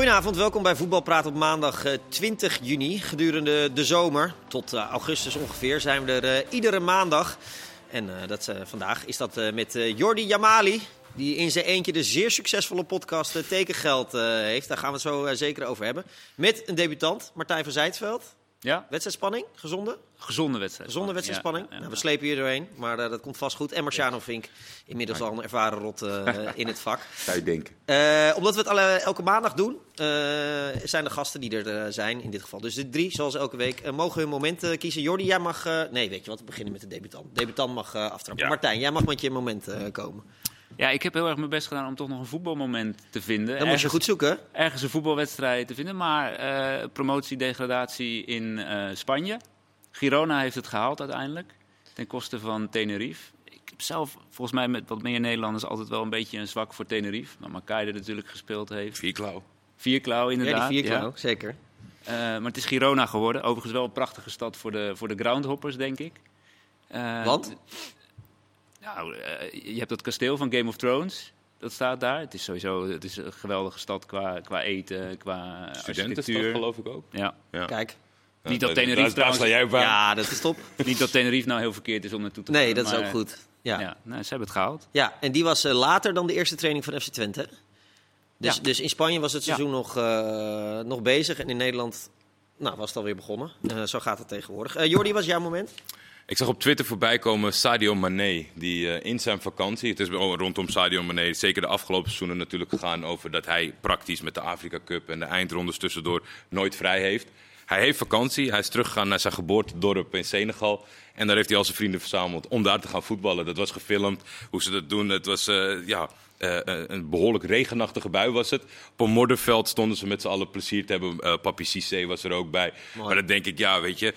Goedenavond, welkom bij Voetbalpraat op maandag eh, 20 juni. Gedurende de zomer, tot eh, augustus ongeveer, zijn we er eh, iedere maandag. En eh, dat, eh, vandaag is dat eh, met eh, Jordi Jamali, die in zijn eentje de zeer succesvolle podcast eh, Tekengeld eh, heeft. Daar gaan we het zo eh, zeker over hebben. Met een debutant, Martijn van Zijtveld. Ja, Wedstrijdspanning, gezonde? gezonde wedstrijd. Gezonde wedstrijdspanning. Ja, ja, Nou, we slepen hier doorheen, maar eh, dat komt vast goed. En Marciano Vink, inmiddels al een ervaren rot eh, in het vak. Zou je denken. Eh, omdat we het alle, elke maandag doen, eh, zijn de gasten die er zijn, in dit geval dus de drie, zoals elke week, mogen hun moment kiezen. Jordi, jij mag... eh, nee, weet je wat, we beginnen met de debutant. Debutant mag eh, aftrappen. Ja. Martijn, jij mag met je moment eh, komen. Ja, ik heb heel erg mijn best gedaan om toch nog een voetbalmoment te vinden. Dan moet je goed zoeken. Ergens een voetbalwedstrijd te vinden, maar eh promotie, degradatie in eh, Spanje. Girona heeft het gehaald uiteindelijk, ten koste van Tenerife. Ik heb zelf, volgens mij met wat meer Nederlanders, altijd wel een beetje een zwak voor Tenerife. Maar Makai natuurlijk gespeeld heeft. Vierklauw. Vierklauw Ja, inderdaad. die vier ja. klauw, zeker. Eh, maar het is Girona geworden. Overigens wel een prachtige stad voor de, voor de groundhoppers, denk ik. Eh, Want? Nou, eh, je hebt dat kasteel van Game of Thrones. Dat staat daar. Het is sowieso het is een geweldige stad qua, qua eten, qua architectuur. geloof ik ook. Ja. Ja. Kijk. Niet dat Ja, Tenerife daar- trouwens- jij op aan. Ja, dat is top. Niet dat Tenerife nou heel verkeerd is om naartoe te gaan. Nee, dat is ook goed. Ja, Ja, ja. nou, ze hebben het gehaald. en die was eh, later dan de eerste training van FC Twente. Dus, Ja. dus in Spanje was het Ja. seizoen nog, eh, nog bezig. En in Nederland nou, was het alweer begonnen. Eh, zo gaat het tegenwoordig. Eh Jordi, was jouw moment? Ik zag op Twitter voorbij komen Sadio Mane. Die eh, in zijn vakantie, het is rondom Sadio Mane, zeker de afgelopen seizoenen natuurlijk gegaan over dat hij praktisch met de Afrika Cup en de eindrondes tussendoor nooit vrij heeft. Hij heeft vakantie, hij is teruggegaan naar zijn geboortedorp in Senegal. En daar heeft hij al zijn vrienden verzameld om daar te gaan voetballen. Dat was gefilmd, hoe ze dat doen. Het was eh, ja, eh, een behoorlijk regenachtige bui was het. Op een modderveld stonden ze met z'n allen plezier te hebben. Eh Papi Cissé was er ook bij. Mooi. Maar dan denk ik, ja, weet je...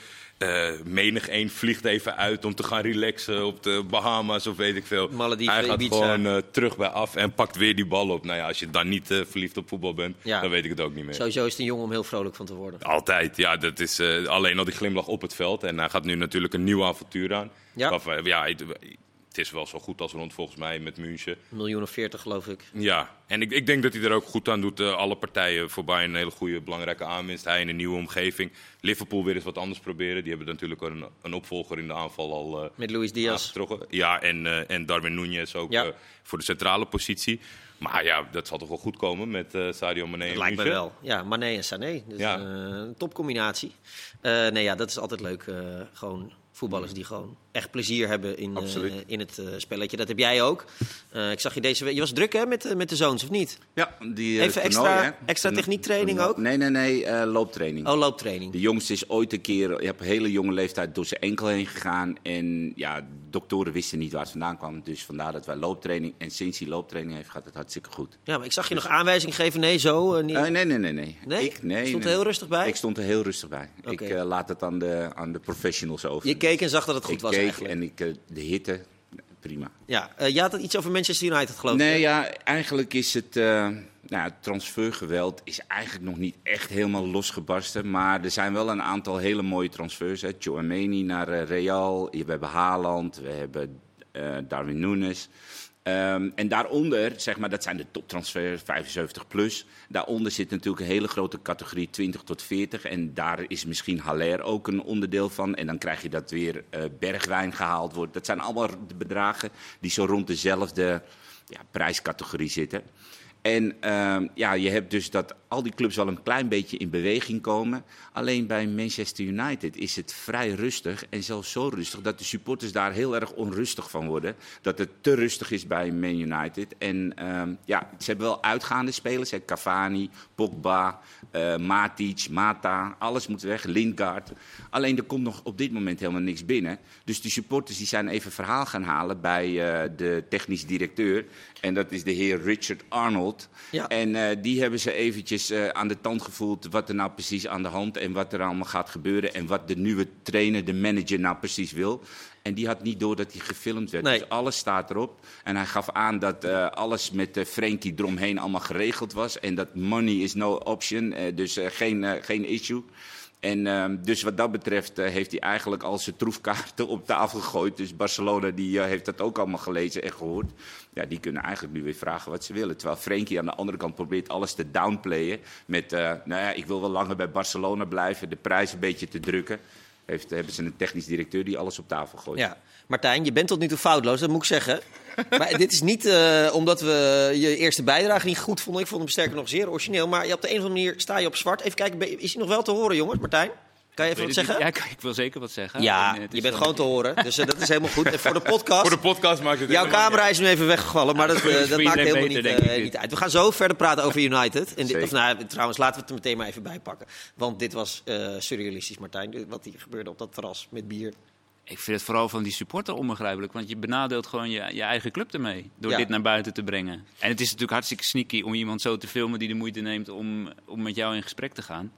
eh, menig één vliegt even uit om te gaan relaxen op de Bahama's of weet ik veel. Malediven, Hij gaat Ibiza. gewoon eh, terug bij af en pakt weer die bal op. Nou ja, als je dan niet eh, verliefd op voetbal bent, Ja. dan weet ik het ook niet meer. Sowieso is het een jongen om heel vrolijk van te worden. Altijd, ja. Dat is alleen al die glimlach op het veld. En hij gaat nu natuurlijk een nieuw avontuur aan. Ja. Waarvan- ja, het, het is wel zo goed als rond volgens mij met München. Een miljoen of veertig, geloof ik. Ja, en ik, ik denk dat hij er ook goed aan doet. eh, alle partijen voorbij een hele goede, belangrijke aanwinst. Hij in een nieuwe omgeving. Liverpool weer eens wat anders proberen. Die hebben natuurlijk een, een opvolger in de aanval al eh Met Luis Diaz. Ja, en, eh, en Darwin Nunez ook Ja. voor de centrale positie. Maar ja, dat zal toch wel goed komen met eh, Sadio Mane en lijkt München? wel. Ja, Mané en Sané. Dus, Ja. een topcombinatie. Nee, ja, dat is altijd leuk. gewoon voetballers die gewoon echt plezier hebben in, in het spelletje. Dat heb jij ook. Ik zag je deze week... Je was druk hè, met, met de of niet? Ja, die, eh, Even extra- hè. extra techniektraining ook? Nee, nee, nee, eh, looptraining. Oh, looptraining. De jongste is ooit een keer, je hebt een hele jonge leeftijd, door zijn enkel heen gegaan. En ja, doktoren wisten niet waar het vandaan kwam. Dus vandaar dat wij looptraining. En sinds hij looptraining heeft, gaat het hartstikke goed. Ja, maar ik zag je nog aanwijzing geven. Nee, zo. eh, niet. Nee, nee, nee, nee. Nee? Ik, nee Stond er heel rustig bij? Ik stond er heel rustig bij. Ik laat het aan de, aan de professionals over. je keek en zag dat het goed ik was keek eigenlijk. en ik, de hitte, prima. Ja, eh, je had het iets over Manchester United, geloof ik. Nee, ja, eigenlijk is het. eh nou, het transfergeweld is eigenlijk nog niet echt helemaal losgebarsten. Maar er zijn wel een aantal hele mooie transfers. Hè. Chouameni naar eh, Real. We hebben Haaland. We hebben Darwin Nunes. Ehm, en daaronder, zeg maar, dat zijn de toptransfers, 75 plus. Daaronder zit natuurlijk een hele grote categorie 20 tot 40. En daar is misschien Haller ook een onderdeel van. En dan krijg je dat weer eh, Bergwijn gehaald wordt. Dat zijn allemaal bedragen die zo rond dezelfde ja, prijscategorie zitten. En ehm, ja, je hebt dus dat al die clubs wel een klein beetje in beweging komen. Alleen bij Manchester United is het vrij rustig. En zelfs zo rustig dat de supporters daar heel erg onrustig van worden. Dat het te rustig is bij Man United. En ehm, ja, ze hebben wel uitgaande spelers. Hè. Cavani, Pogba, eh, Matic, Mata. Alles moet weg. Lingard. Alleen er komt nog op dit moment helemaal niks binnen. Dus de supporters die zijn even verhaal gaan halen bij eh, de technisch directeur. En dat is de heer Richard Arnold. Ja. En eh, die hebben ze eventjes eh, aan de tand gevoeld wat er nou precies aan de hand en wat er allemaal gaat gebeuren. En wat de nieuwe trainer, de manager, nou precies wil. En die had niet door dat hij gefilmd werd. Nee. Dus alles staat erop. En hij gaf aan dat eh, alles met uh, Frenkie eromheen allemaal geregeld was. En dat money is no option, dus geen, geen issue. En ehm, dus wat dat betreft eh, heeft hij eigenlijk al zijn troefkaarten op tafel gegooid. Dus Barcelona die, eh, heeft dat ook allemaal gelezen en gehoord. Ja, die kunnen eigenlijk nu weer vragen wat ze willen. Terwijl Frenkie aan de andere kant probeert alles te downplayen. Met, eh, nou ja, ik wil wel langer bij Barcelona blijven, de prijs een beetje te drukken. Heeft, hebben ze een technisch directeur die alles op tafel gooit. Ja. Martijn, je bent tot nu toe foutloos, dat moet ik zeggen. Maar dit is niet eh, omdat we je eerste bijdrage niet goed vonden. Ik vond hem sterker nog zeer origineel. Maar je op de een of andere manier sta je op zwart. Even kijken, is hij nog wel te horen, jongens? Martijn, kan je even wat zeggen? Ja, ik, wil zeker wat zeggen. Ja, En het je bent gewoon te horen. Dus eh, dat is helemaal goed. En voor de podcast. Voor de podcast maakt het Jouw camera is nu even weggevallen, maar dat, eh, dat maakt helemaal beter, niet, eh, uit. We gaan zo verder praten over United. En dit, Zeker. of, nou, trouwens, laten we het er meteen maar even bij pakken. Want dit was eh, surrealistisch, Martijn. Wat hier gebeurde op dat terras met bier. Ik vind het vooral van die supporter onbegrijpelijk. Want je benadeelt gewoon je, je eigen club ermee. Door Ja. dit naar buiten te brengen. En het is natuurlijk hartstikke sneaky om iemand zo te filmen die de moeite neemt om, om met jou in gesprek te gaan.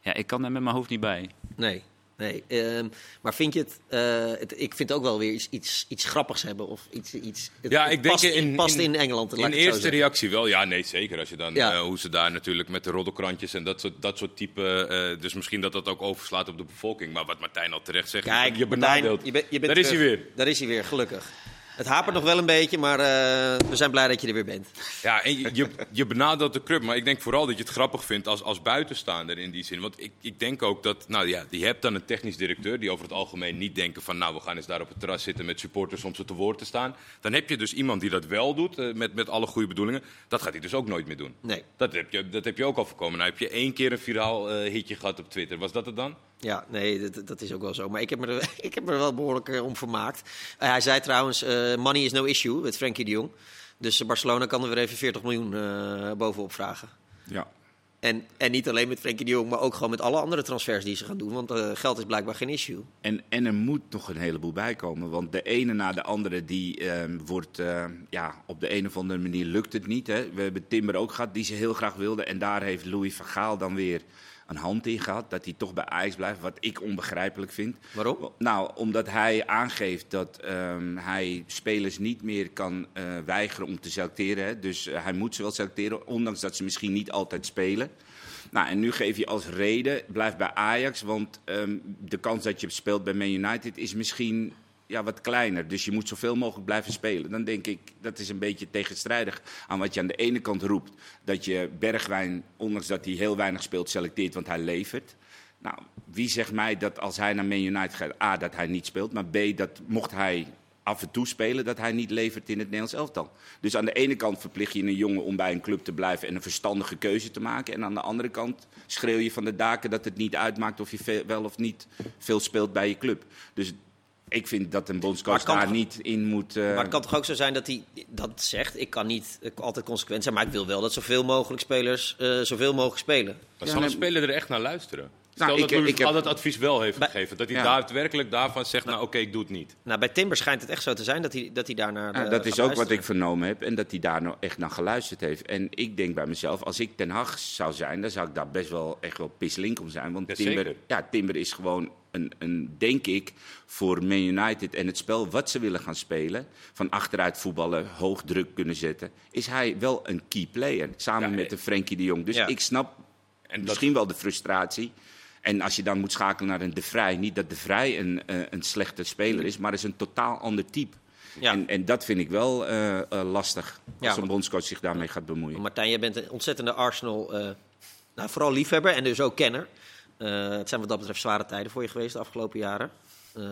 Ja, ik kan daar met mijn hoofd niet bij. Nee, nee. ehm, maar vind je het, eh, het... Ik vind het ook wel weer iets, iets, iets grappigs hebben. Of iets, iets, het, Ja, het ik denk past, in- het past in, in- Engeland. In eerste reactie wel, ja, nee, zeker. Als je dan, Ja. eh, hoe ze daar natuurlijk met de roddelkrantjes en dat soort, dat soort type. eh, dus misschien dat dat ook overslaat op de bevolking. Maar wat Martijn al terecht zegt, Kijk, je Martijn, benadeelt. je je bent Daar is hij weer. Daar is hij weer, gelukkig. Het hapert nog wel een beetje, maar eh, we zijn blij dat je er weer bent. Ja, en je, je, je benadeelt de club. Maar ik denk vooral dat je het grappig vindt als, als buitenstaander in die zin. Want ik, ik denk ook dat, nou ja, je hebt dan een technisch directeur die over het algemeen niet denken van, nou, we gaan eens daar op het terras zitten met supporters om ze te woord te staan. Dan heb je dus iemand die dat wel doet, eh, met, met alle goede bedoelingen. Dat gaat hij dus ook nooit meer doen. Nee. Dat heb je, dat heb je ook al voorkomen. Nou heb je één keer een viraal eh, hitje gehad op Twitter. Was dat het dan? Ja, nee, dat, dat is ook wel zo. Maar ik heb me er, ik heb me er wel behoorlijk eh, om vermaakt. Eh, hij zei trouwens, eh, money is no issue met Frenkie de Jong. Dus Barcelona kan er weer even 40 miljoen bovenop vragen. Ja. En, en niet alleen met Frenkie de Jong, maar ook gewoon met alle andere transfers die ze gaan doen. Want geld is blijkbaar geen issue. En, en er moet nog een heleboel bij komen. Want de ene na de andere die ehm, wordt, ja, op de een of andere manier lukt het niet. Hè. We hebben Timber ook gehad die ze heel graag wilde. En daar heeft Louis van Gaal dan weer een hand in gehad. Dat hij toch bij Ajax blijft, wat ik onbegrijpelijk vind. Waarom? Nou, omdat hij aangeeft dat ehm, hij spelers niet meer kan eh, weigeren om te selecteren. Hè. Dus eh, hij moet ze wel selecteren, ondanks dat ze misschien niet altijd spelen. Nou, en nu geef je als reden, blijf bij Ajax, want ehm, de kans dat je speelt bij Man United is misschien ja, wat kleiner. Dus je moet zoveel mogelijk blijven spelen. Dan denk ik, dat is een beetje tegenstrijdig aan wat je aan de ene kant roept. Dat je Bergwijn, ondanks dat hij heel weinig speelt, selecteert, want hij levert. Nou, wie zegt mij dat als hij naar Man United gaat, A, dat hij niet speelt, maar B, dat mocht hij af en toe spelen, dat hij niet levert in het Nederlands elftal. Dus aan de ene kant verplicht je een jongen om bij een club te blijven en een verstandige keuze te maken. En aan de andere kant schreeuw je van de daken dat het niet uitmaakt of je wel of niet veel speelt bij je club. Dus ik vind dat een bondscoach daar toch- niet in moet... eh, Maar het kan toch ook zo zijn dat hij dat zegt. Ik kan niet altijd consequent zijn, maar ik wil wel dat zoveel mogelijk spelers eh, zoveel mogelijk spelen. Maar Ja, zal een speler er echt naar luisteren? Nou, Stel ik- dat ik Gaal heb- dat advies wel heeft Bij- gegeven. Dat hij Ja. daadwerkelijk daarvan zegt, nou oké, ik doe het niet. Nou, bij Timber schijnt het echt zo te zijn dat hij, dat hij daar naar. Ja, eh, dat is ook wat ik vernomen heb en dat hij daar nou echt naar geluisterd heeft. En ik denk bij mezelf, als ik Ten Hag zou zijn, dan zou ik daar best wel echt wel pislink om zijn. Want Ja, Timber, ja, Timber is gewoon een, een, denk ik, voor Man United en het spel wat ze willen gaan spelen, van achteruit voetballen, hoog druk kunnen zetten, is hij wel een key player. Samen Ja, met de Frenkie de Jong. Dus Ja. ik snap En dat, misschien wel de frustratie. En als je dan moet schakelen naar een De Vrij, niet dat De Vrij een, eh, een slechte speler is, maar is een totaal ander type. Ja. En, en dat vind ik wel eh, eh, lastig. Ja, Als een bondscoach zich daarmee gaat bemoeien. Martijn, jij bent een ontzettende Arsenal, eh, nou, vooral liefhebber en dus ook kenner. Eh, het zijn wat dat betreft zware tijden voor je geweest de afgelopen jaren. Eh,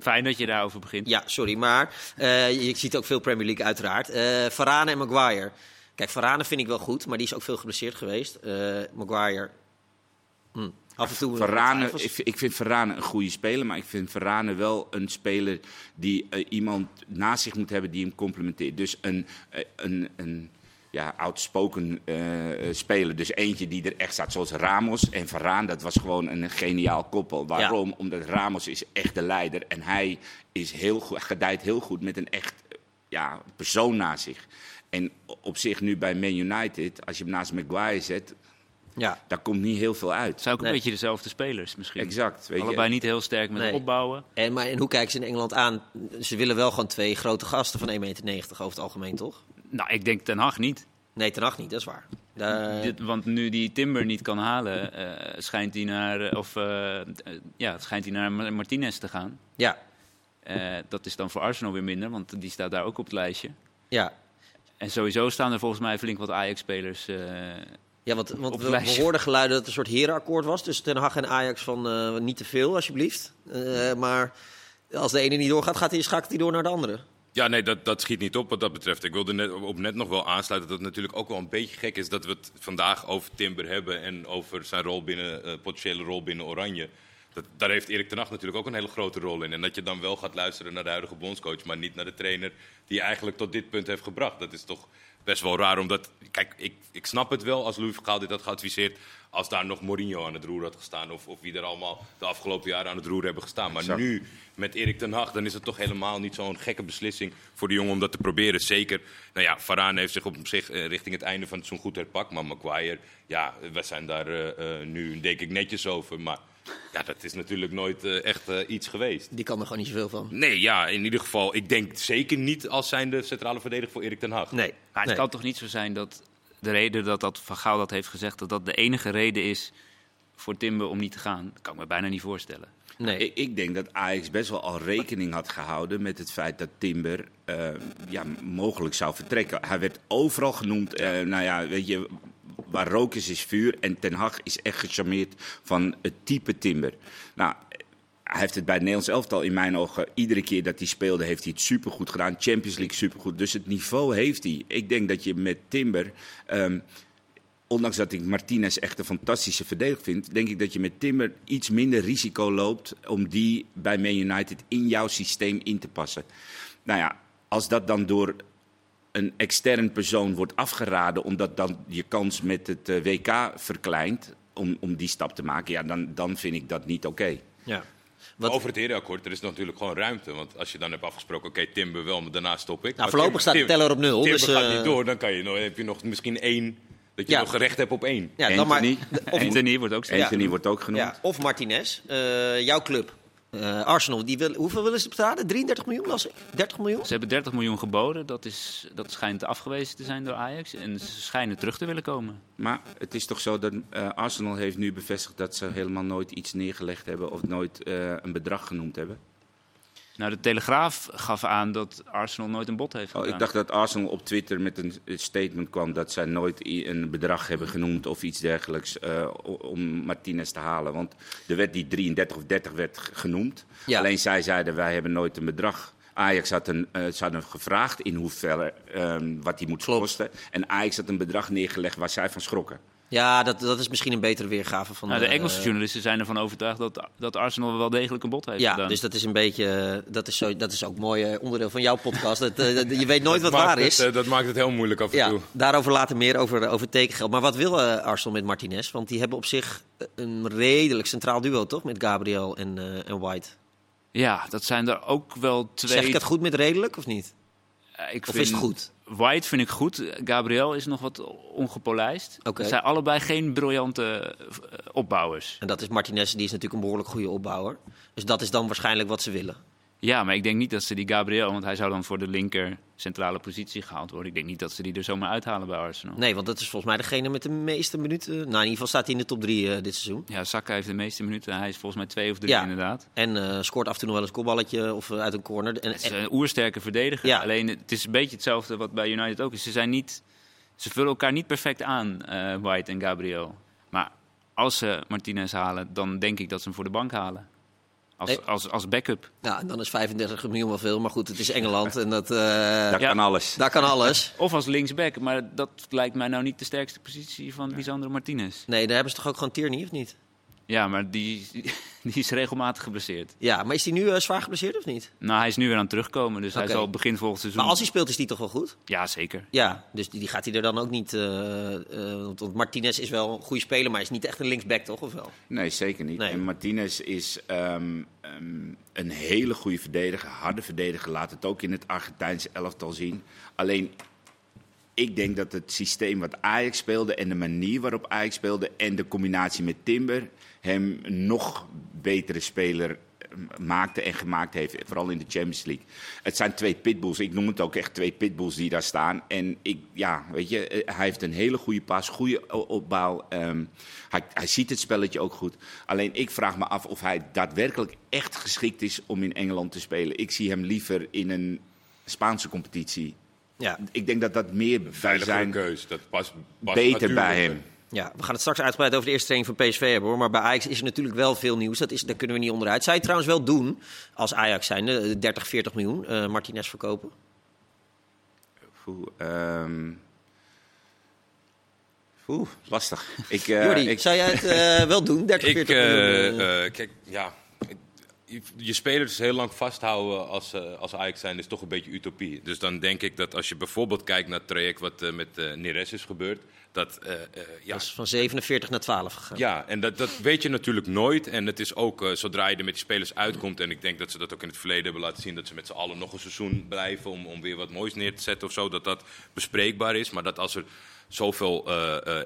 Fijn dat je daarover begint. ja, sorry, maar eh, je ziet ook veel Premier League uiteraard. Eh Varane en Maguire. Kijk, Varane vind ik wel goed, maar die is ook veel geblesseerd geweest. Eh, Maguire, hm, af en toe... Varane, ik, ik vind Varane een goede speler, maar ik vind Varane wel een speler die iemand naast zich moet hebben die hem complementeert. Dus een, een, een ja, outspoken eh, eh, speler. Dus eentje die er echt staat, zoals Ramos. En Varane, dat was gewoon een geniaal koppel. Waarom? Omdat Ramos is echt de leider en hij is heel goed, gedijt heel goed met een echt ja, persoon naast zich. En op zich nu bij Man United, als je hem naast Maguire zet, Ja, daar komt niet heel veel uit. Zijn ook een Nee. beetje dezelfde spelers misschien. Exact. Weet Allebei je. niet heel sterk met Nee. opbouwen. en, maar, en hoe kijken ze in Engeland aan? Ze willen wel gewoon twee grote gasten van 1,90 meter over het algemeen, toch? Nou, ik denk Ten Hag niet. Nee, ten acht niet, dat is waar. Eh, Dit- want nu die Timber niet kan halen, eh, schijnt hij naar, of, eh, eh, ja, schijnt hij naar Ma- Martinez te gaan. ja, Eh, dat is dan voor Arsenal weer minder, want die staat daar ook op het lijstje. ja. En sowieso staan er volgens mij flink wat Ajax-spelers. eh, Ja, want, want Op we, het lijstje. we hoorden geluiden dat er een soort herenakkoord was tussen Ten Hag en Ajax van eh, niet te veel, alsjeblieft. Eh, maar als de ene niet doorgaat, gaat hij, schakelt hij door naar de andere. Ja, nee, dat, dat schiet niet op wat dat betreft. Ik wilde net, op net nog wel aansluiten dat het natuurlijk ook wel een beetje gek is dat we het vandaag over Timber hebben en over zijn rol binnen, eh, potentiële rol binnen Oranje. Dat, daar heeft Erik ten Hag natuurlijk ook een hele grote rol in. En dat je dan wel gaat luisteren naar de huidige bondscoach, maar niet naar de trainer die eigenlijk tot dit punt heeft gebracht. Dat is toch best wel raar, omdat, kijk, ik, ik snap het wel als Louis van Gaal dit had geadviseerd, als daar nog Mourinho aan het roer had gestaan of, of wie er allemaal de afgelopen jaren aan het roer hebben gestaan. Maar Exact. nu met Erik ten Hag, dan is het toch helemaal niet zo'n gekke beslissing voor de jongen om dat te proberen. Zeker, nou ja, Varane heeft zich op zich eh, richting het einde van het seizoen goed herpakt. Maar Maguire, ja, we zijn daar eh, eh, nu denk ik netjes over. Maar ja, dat is natuurlijk nooit eh, echt eh, iets geweest. Die kan er gewoon niet zoveel van. Nee, ja, in ieder geval, ik denk zeker niet als zijnde centrale verdediger voor Erik ten Hag. Nee. Maar het nee. kan toch niet zo zijn dat de reden dat, dat Van Gaal dat heeft gezegd, dat dat de enige reden is voor Timber om niet te gaan? Dat kan ik me bijna niet voorstellen. nee. Ik, ik denk dat Ajax best wel al rekening had gehouden met het feit dat Timber eh, ja, mogelijk zou vertrekken. Hij werd overal genoemd. eh, nou ja, weet je, waar rook is, is vuur. En Ten Hag is echt gecharmeerd van het type Timber. Nou, hij heeft het bij het Nederlands elftal in mijn ogen, iedere keer dat hij speelde, heeft hij het supergoed gedaan. Champions League supergoed. Dus het niveau heeft hij. Ik denk dat je met Timber. ehm, ondanks dat ik Martinez echt een fantastische verdediger vind, denk ik dat je met Timber iets minder risico loopt om die bij Man United in jouw systeem in te passen. Nou ja, als dat dan door een extern persoon wordt afgeraden, omdat dan je kans met het eh, WK verkleint om, om die stap te maken, ja, dan, dan vind ik dat niet oké. ja. Wat, Over het herenakkoord, er is natuurlijk gewoon ruimte. Want als je dan hebt afgesproken, oké, Timber wel, maar daarna stop ik. Nou, Maar voorlopig staat de teller op nul, Timber dus, gaat eh, niet door, dan kan je, nog- heb je nog misschien één, dat je Ja. nog gerecht hebt op één. ja, dan maar, Anthony, of, Anthony wordt ook Anthony wordt ook genoemd. ja, of Martinez, eh, jouw club. Eh, Arsenal, die wil, hoeveel willen ze betalen? 33 miljoen, las ik? 30 miljoen? Ze hebben 30 miljoen geboden. Dat, is, dat schijnt afgewezen te zijn door Ajax. En ze schijnen terug te willen komen. Maar het is toch zo dat eh, Arsenal heeft nu bevestigd dat ze helemaal nooit iets neergelegd hebben of nooit eh, een bedrag genoemd hebben. Nou, de Telegraaf gaf aan dat Arsenal nooit een bod heeft Oh, gedaan. ik dacht dat Arsenal op Twitter met een statement kwam dat zij nooit een bedrag hebben genoemd of iets dergelijks eh, om Martinez te halen. Want er werd die 33 of 30 werd genoemd. Ja. Alleen zij zeiden wij hebben nooit een bedrag. Ajax had, een, eh, ze hadden gevraagd in hoeverre ehm, wat die moet Klopt. kosten. En Ajax had een bedrag neergelegd waar zij van schrokken. Ja, dat, dat is misschien een betere weergave van... Nou, de eh, Engelse journalisten zijn ervan overtuigd dat, dat Arsenal wel degelijk een bod heeft Ja, gedaan. dus dat is een beetje... Dat is, zo, dat is ook een mooi eh, onderdeel van jouw podcast. Dat, eh, dat- je weet nooit wat waar het, is. eh, dat maakt het heel moeilijk af en Ja, toe. daarover later meer over, over tekengeld. Maar wat wil eh, Arsenal met Martinez? Want die hebben op zich een redelijk centraal duo, toch? Met Gabriel en, eh, en White. Ja, dat zijn er ook wel twee. Zeg ik het goed met redelijk of niet? Eh, ik Of vind- is het goed? White vind ik goed. Gabriel is nog wat ongepolijst. Oké. Het zijn allebei geen briljante eh, opbouwers. En dat is Martinez, die is natuurlijk een behoorlijk goede opbouwer. Dus dat is dan waarschijnlijk wat ze willen. Ja, maar ik denk niet dat ze die Gabriel, want hij zou dan voor de linker centrale positie gehaald worden. Ik denk niet dat ze die er zomaar uithalen bij Arsenal. Nee, want dat is volgens mij degene met de meeste minuten. Nou, in ieder geval staat hij in de top drie eh, dit seizoen. Ja, Saka heeft de meeste minuten. Hij is volgens mij twee of drie Ja. inderdaad. En eh, scoort af en toe nog wel eens een kopballetje of eh, uit een corner. En, Het is en- een oersterke verdediger. Ja. Alleen het is een beetje hetzelfde wat bij United ook is. Ze, zijn niet, ze vullen elkaar niet perfect aan, eh, White en Gabriel. Maar als ze Martinez halen, dan denk ik dat ze hem voor de bank halen. Als, Nee. als, als backup. ja, en dan is 35 miljoen wel veel. Maar goed, het is Engeland en dat, eh, Daar Ja. kan alles. daar kan alles. Of als linksback. Maar dat lijkt mij nou niet de sterkste positie van Lisandro Martinez. Nee, daar hebben ze toch ook gewoon Tierney, of niet? Ja, maar die, die is regelmatig geblesseerd. Ja, maar is hij nu eh, zwaar geblesseerd of niet? Nou, hij is nu weer aan het terugkomen. Dus hij zal begin volgend seizoen... Maar als hij speelt, is die toch wel goed? Ja, zeker. Ja, dus die, die gaat hij er dan ook niet... eh, eh, want Martinez is wel een goede speler, maar is niet echt een linksback, toch? Of wel? Nee, zeker niet. Nee. En Martinez is ehm, ehm, een hele goede verdediger, harde verdediger. Laat het ook in het Argentijnse elftal zien. Alleen, ik denk dat het systeem wat Ajax speelde en de manier waarop Ajax speelde en de combinatie met Timber hem een nog betere speler maakte en gemaakt heeft, vooral in de Champions League. Het zijn twee pitbulls. Ik noem het ook echt twee pitbulls die daar staan. En ik, ja, weet je, eh, hij heeft een hele goede pas, goede opbouw. Ehm, hij, hij ziet het spelletje ook goed. Alleen ik vraag me af of hij daadwerkelijk echt geschikt is om in Engeland te spelen. Ik zie hem liever in een Spaanse competitie. Ja. Ik denk dat dat meer bij zijn keus. Dat past, past beter bij hem. Ja, we gaan het straks uitgebreid over de eerste training van PSV hebben hoor. Maar bij Ajax is er natuurlijk wel veel nieuws. Dat is, daar kunnen we niet onderuit. Zou je het trouwens wel doen als Ajax zijn, de 30, 40 miljoen eh Martinez verkopen? Oeh, oeh, lastig. Ik, eh, Jordi, ik, zou jij het eh, wel doen? 30, Ik, 40 miljoen? eh, eh? eh, kijk, ja. Je, spelers heel lang vasthouden als, als Ajax zijn is toch een beetje utopie. Dus dan denk ik dat als je bijvoorbeeld kijkt naar het traject wat met Neres is gebeurd. Dat, eh, ja, Dat is van 47 naar 12 gegaan. ja, en dat, dat weet je natuurlijk nooit. En het is ook eh, zodra je er met die spelers uitkomt. En ik denk dat ze dat ook in het verleden hebben laten zien. Dat ze met z'n allen nog een seizoen blijven om, om weer wat moois neer te zetten of zo. Dat dat bespreekbaar is. Maar dat als er zoveel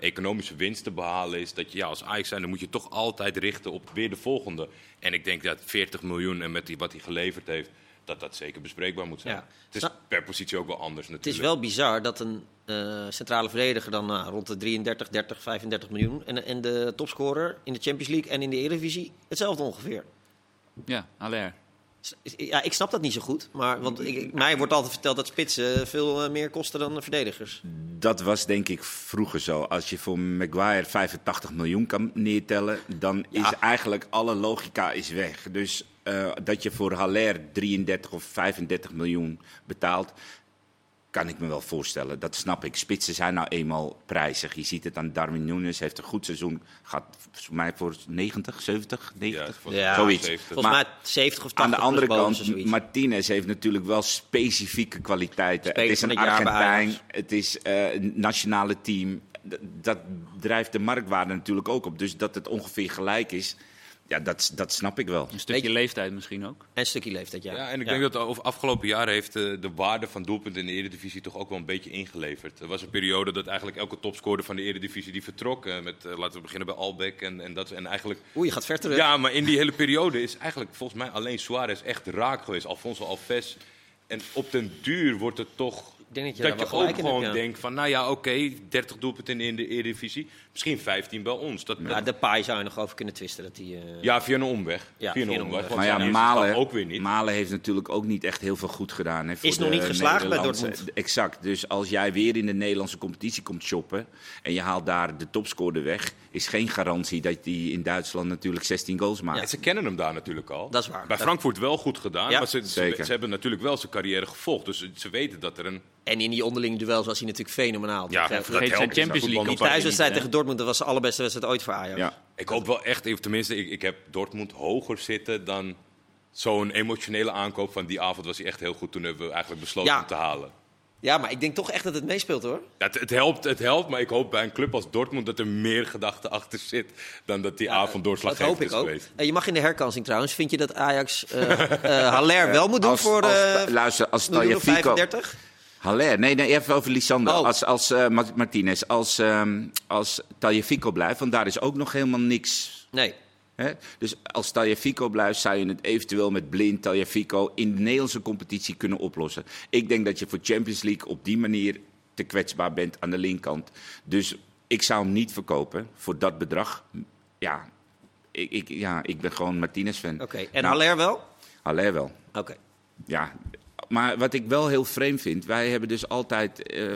economische winst te behalen is. Dat je ja, als Ajax zijn, dan moet je toch altijd richten op weer de volgende. En ik denk dat 40 miljoen en met die, wat hij geleverd heeft. Dat dat zeker bespreekbaar moet zijn. Ja. Het is Nou, per positie ook wel anders Het natuurlijk. is wel bizar dat een eh, centrale verdediger dan nou, rond de 33, 30, 35 miljoen... En, en de topscorer in de Champions League en in de Eredivisie hetzelfde ongeveer. Ja, Aller. Ja, ik snap dat niet zo goed. Maar, want ik, mij wordt altijd verteld dat spitsen veel eh, meer kosten dan verdedigers. dat was denk ik vroeger zo. Als je voor Maguire 85 miljoen kan neertellen, dan Ja. is eigenlijk alle logica is weg. Dus eh, dat je voor Haller 33 of 35 miljoen betaalt, kan ik me wel voorstellen. Dat snap ik. Spitsen zijn nou eenmaal prijzig. Je ziet het aan Darwin Nunes, heeft een goed seizoen. Gaat voor mij voor 90, 70, 90. voor- Ja, zoiets. 70. Volgens mij 70 of 80 Aan de andere kant. Martinez heeft natuurlijk wel specifieke kwaliteiten. Het is een Argentijn, het is eh, een nationale team. D- Dat drijft de marktwaarde natuurlijk ook op. Dus dat het ongeveer gelijk is, ja, dat, dat snap ik wel. Een stukje leeftijd misschien ook. En een stukje leeftijd, ja. Ja, en ik denk dat over afgelopen jaren heeft eh, de waarde van doelpunten in de Eredivisie toch ook wel een beetje ingeleverd. Er was een periode dat eigenlijk elke topscorer van de Eredivisie die vertrok. eh, met, eh, laten we beginnen bij Albeck en, en dat. En eigenlijk, Oeh, je gaat ver terug. ja, maar in die hele periode is eigenlijk volgens mij alleen Suarez echt raak geweest. Alfonso Alves. En op den duur wordt het toch Ik denk dat je dat je ook hebt, gewoon ja. denkt van, nou ja, oké, 30 doelpunten in de Eredivisie. Misschien 15 bij ons. Dat, Ja, dat- de paai zou je nog over kunnen twisten. Dat die, eh, ja, via een omweg. Ja, via een via een omweg. Maar ja, Malen, stap ook weer niet. Malen heeft natuurlijk ook niet echt heel veel goed gedaan. Hè, voor Is nog niet geslaagd bij Dortmund. Exact. Dus als jij weer in de Nederlandse competitie komt shoppen en je haalt daar de topscorer weg, is geen garantie dat hij in Duitsland natuurlijk 16 goals maakt. Ja, ze kennen hem daar natuurlijk al. Dat is waar. Bij Dat- Frankfurt wel goed gedaan, Ja, maar ze, ze, hebben natuurlijk wel zijn carrière gevolgd. Dus ze- weten dat er een... En in die onderlinge duels was hij natuurlijk fenomenaal. Ja, dat Vergeet zijn. Champions League die thuiswedstrijd tegen Dortmund, dat was de allerbeste wedstrijd ooit voor Ajax. Ja. Ik hoop wel echt, even- tenminste, ik, ik heb Dortmund hoger zitten dan zo'n emotionele aankoop van die avond was hij echt heel goed. Toen hebben we eigenlijk besloten Ja. hem te halen. Ja, maar ik denk toch echt dat het meespeelt hoor. Ja, het, het, helpt, het helpt, maar ik hoop bij een club als Dortmund dat er meer gedachte achter zit dan dat die avond Dat doorslaggevend hoop ik is ook. geweest. Eh, je mag in de herkansing trouwens. Vind je dat Ajax eh eh, Haller wel moet doen Als- voor als- luister, als 35? Haller, nee, nee, even over Lisander. Oh. Als, als eh, Ma- Martinez, als, ehm als Tagliafico blijft, want daar is ook nog helemaal niks. Nee. Hè? Dus als Tagliafico blijft, zou je het eventueel met Blind, Tagliafico in de Nederlandse competitie kunnen oplossen. Ik denk dat je voor Champions League op die manier te kwetsbaar bent aan de linkerkant. Dus ik zou hem niet verkopen voor dat bedrag. Ja, ik, ik, ja, ik ben gewoon Martinez-fan. Oké. En Nou, Haller wel? Haller wel. Oké. Ja, maar wat ik wel heel vreemd vind, wij hebben dus altijd eh,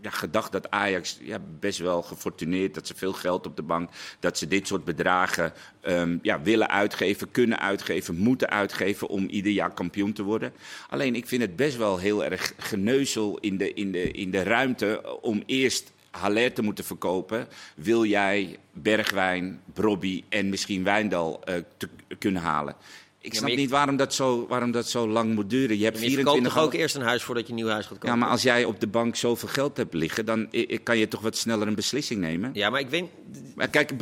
ja, gedacht dat Ajax ja, best wel gefortuneerd, dat ze veel geld op de bank, dat ze dit soort bedragen ehm, ja, willen uitgeven, kunnen uitgeven, moeten uitgeven om ieder jaar kampioen te worden. Alleen ik vind het best wel heel erg geneuzel in de, in de, in de ruimte om eerst Haller te moeten verkopen, wil jij Bergwijn, Brobby en misschien Wijndal eh, te kunnen halen. Ik snap niet waarom dat, zo, waarom dat zo lang moet duren. Je hebt je verkoopt 24 toch ook eerst een huis voordat je een nieuw huis gaat kopen? Ja, maar als jij op de bank zoveel geld hebt liggen, dan kan je toch wat sneller een beslissing nemen. Ja, maar ik weet... Maar kijk,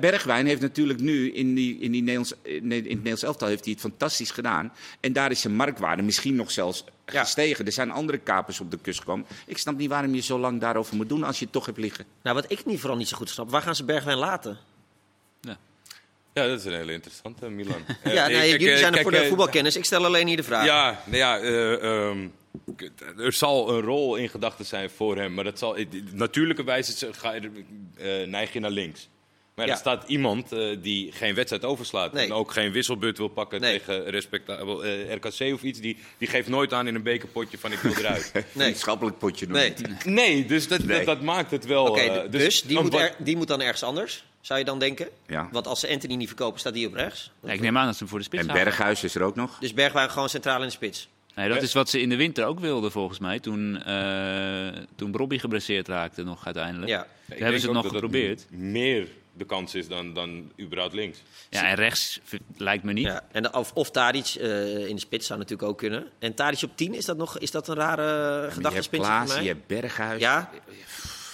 Bergwijn heeft natuurlijk nu in, die, in, die Nederlands, in het Nederlands elftal heeft hij het fantastisch gedaan. En daar is zijn marktwaarde misschien nog zelfs Ja. gestegen. Er zijn andere kapers op de kust gekomen. Ik snap niet waarom je zo lang daarover moet doen als je het toch hebt liggen. Nou, wat ik niet, vooral niet zo goed snap, waar gaan ze Bergwijn laten? Ja. Ja, dat is een hele interessante, Milan. Ja, Eh, nou, kijk, jullie eh, zijn er voor de eh, voetbalkennis. Ik stel alleen hier de vraag. Ja, nou ja eh, ehm, er zal een rol in gedachten zijn voor hem. Maar dat zal, natuurlijke wijze ga je, eh, neig je naar links. Maar Ja. er staat iemand eh, die geen wedstrijd overslaat. Nee. En ook geen wisselbeurt wil pakken Nee. tegen respectabel eh, RKC of iets. Die, die geeft nooit aan in een bekerpotje van ik wil eruit. Nee. Vriendschappelijk potje nog Nee. niet. nee, dus dat, Nee. Dat, dat maakt het wel... Oké, eh, dus, die, een moet er- die moet dan ergens anders, zou je dan denken? Ja. Want als ze Anthony niet verkopen, staat die op rechts. Ja, ik neem aan dat ze hem voor de spits En. Berghuis is er ook nog. Dus Bergwijn gewoon centraal in de spits. Nee, dat is wat ze in de winter ook wilden volgens mij. Toen, eh toen Robbie geblesseerd raakte nog uiteindelijk. Ja. Ik Toen hebben ze het nog dat dat geprobeerd. meer de kans is dan, dan überhaupt links. Ja, en rechts lijkt me niet. Ja. En de- of, of Tadic eh, in de spits zou natuurlijk ook kunnen. En Tadic op 10, is dat, nog, is dat een rare Je hebt gedachtespinsel voor Klaas, mij? je hebt Berghuis. Ja?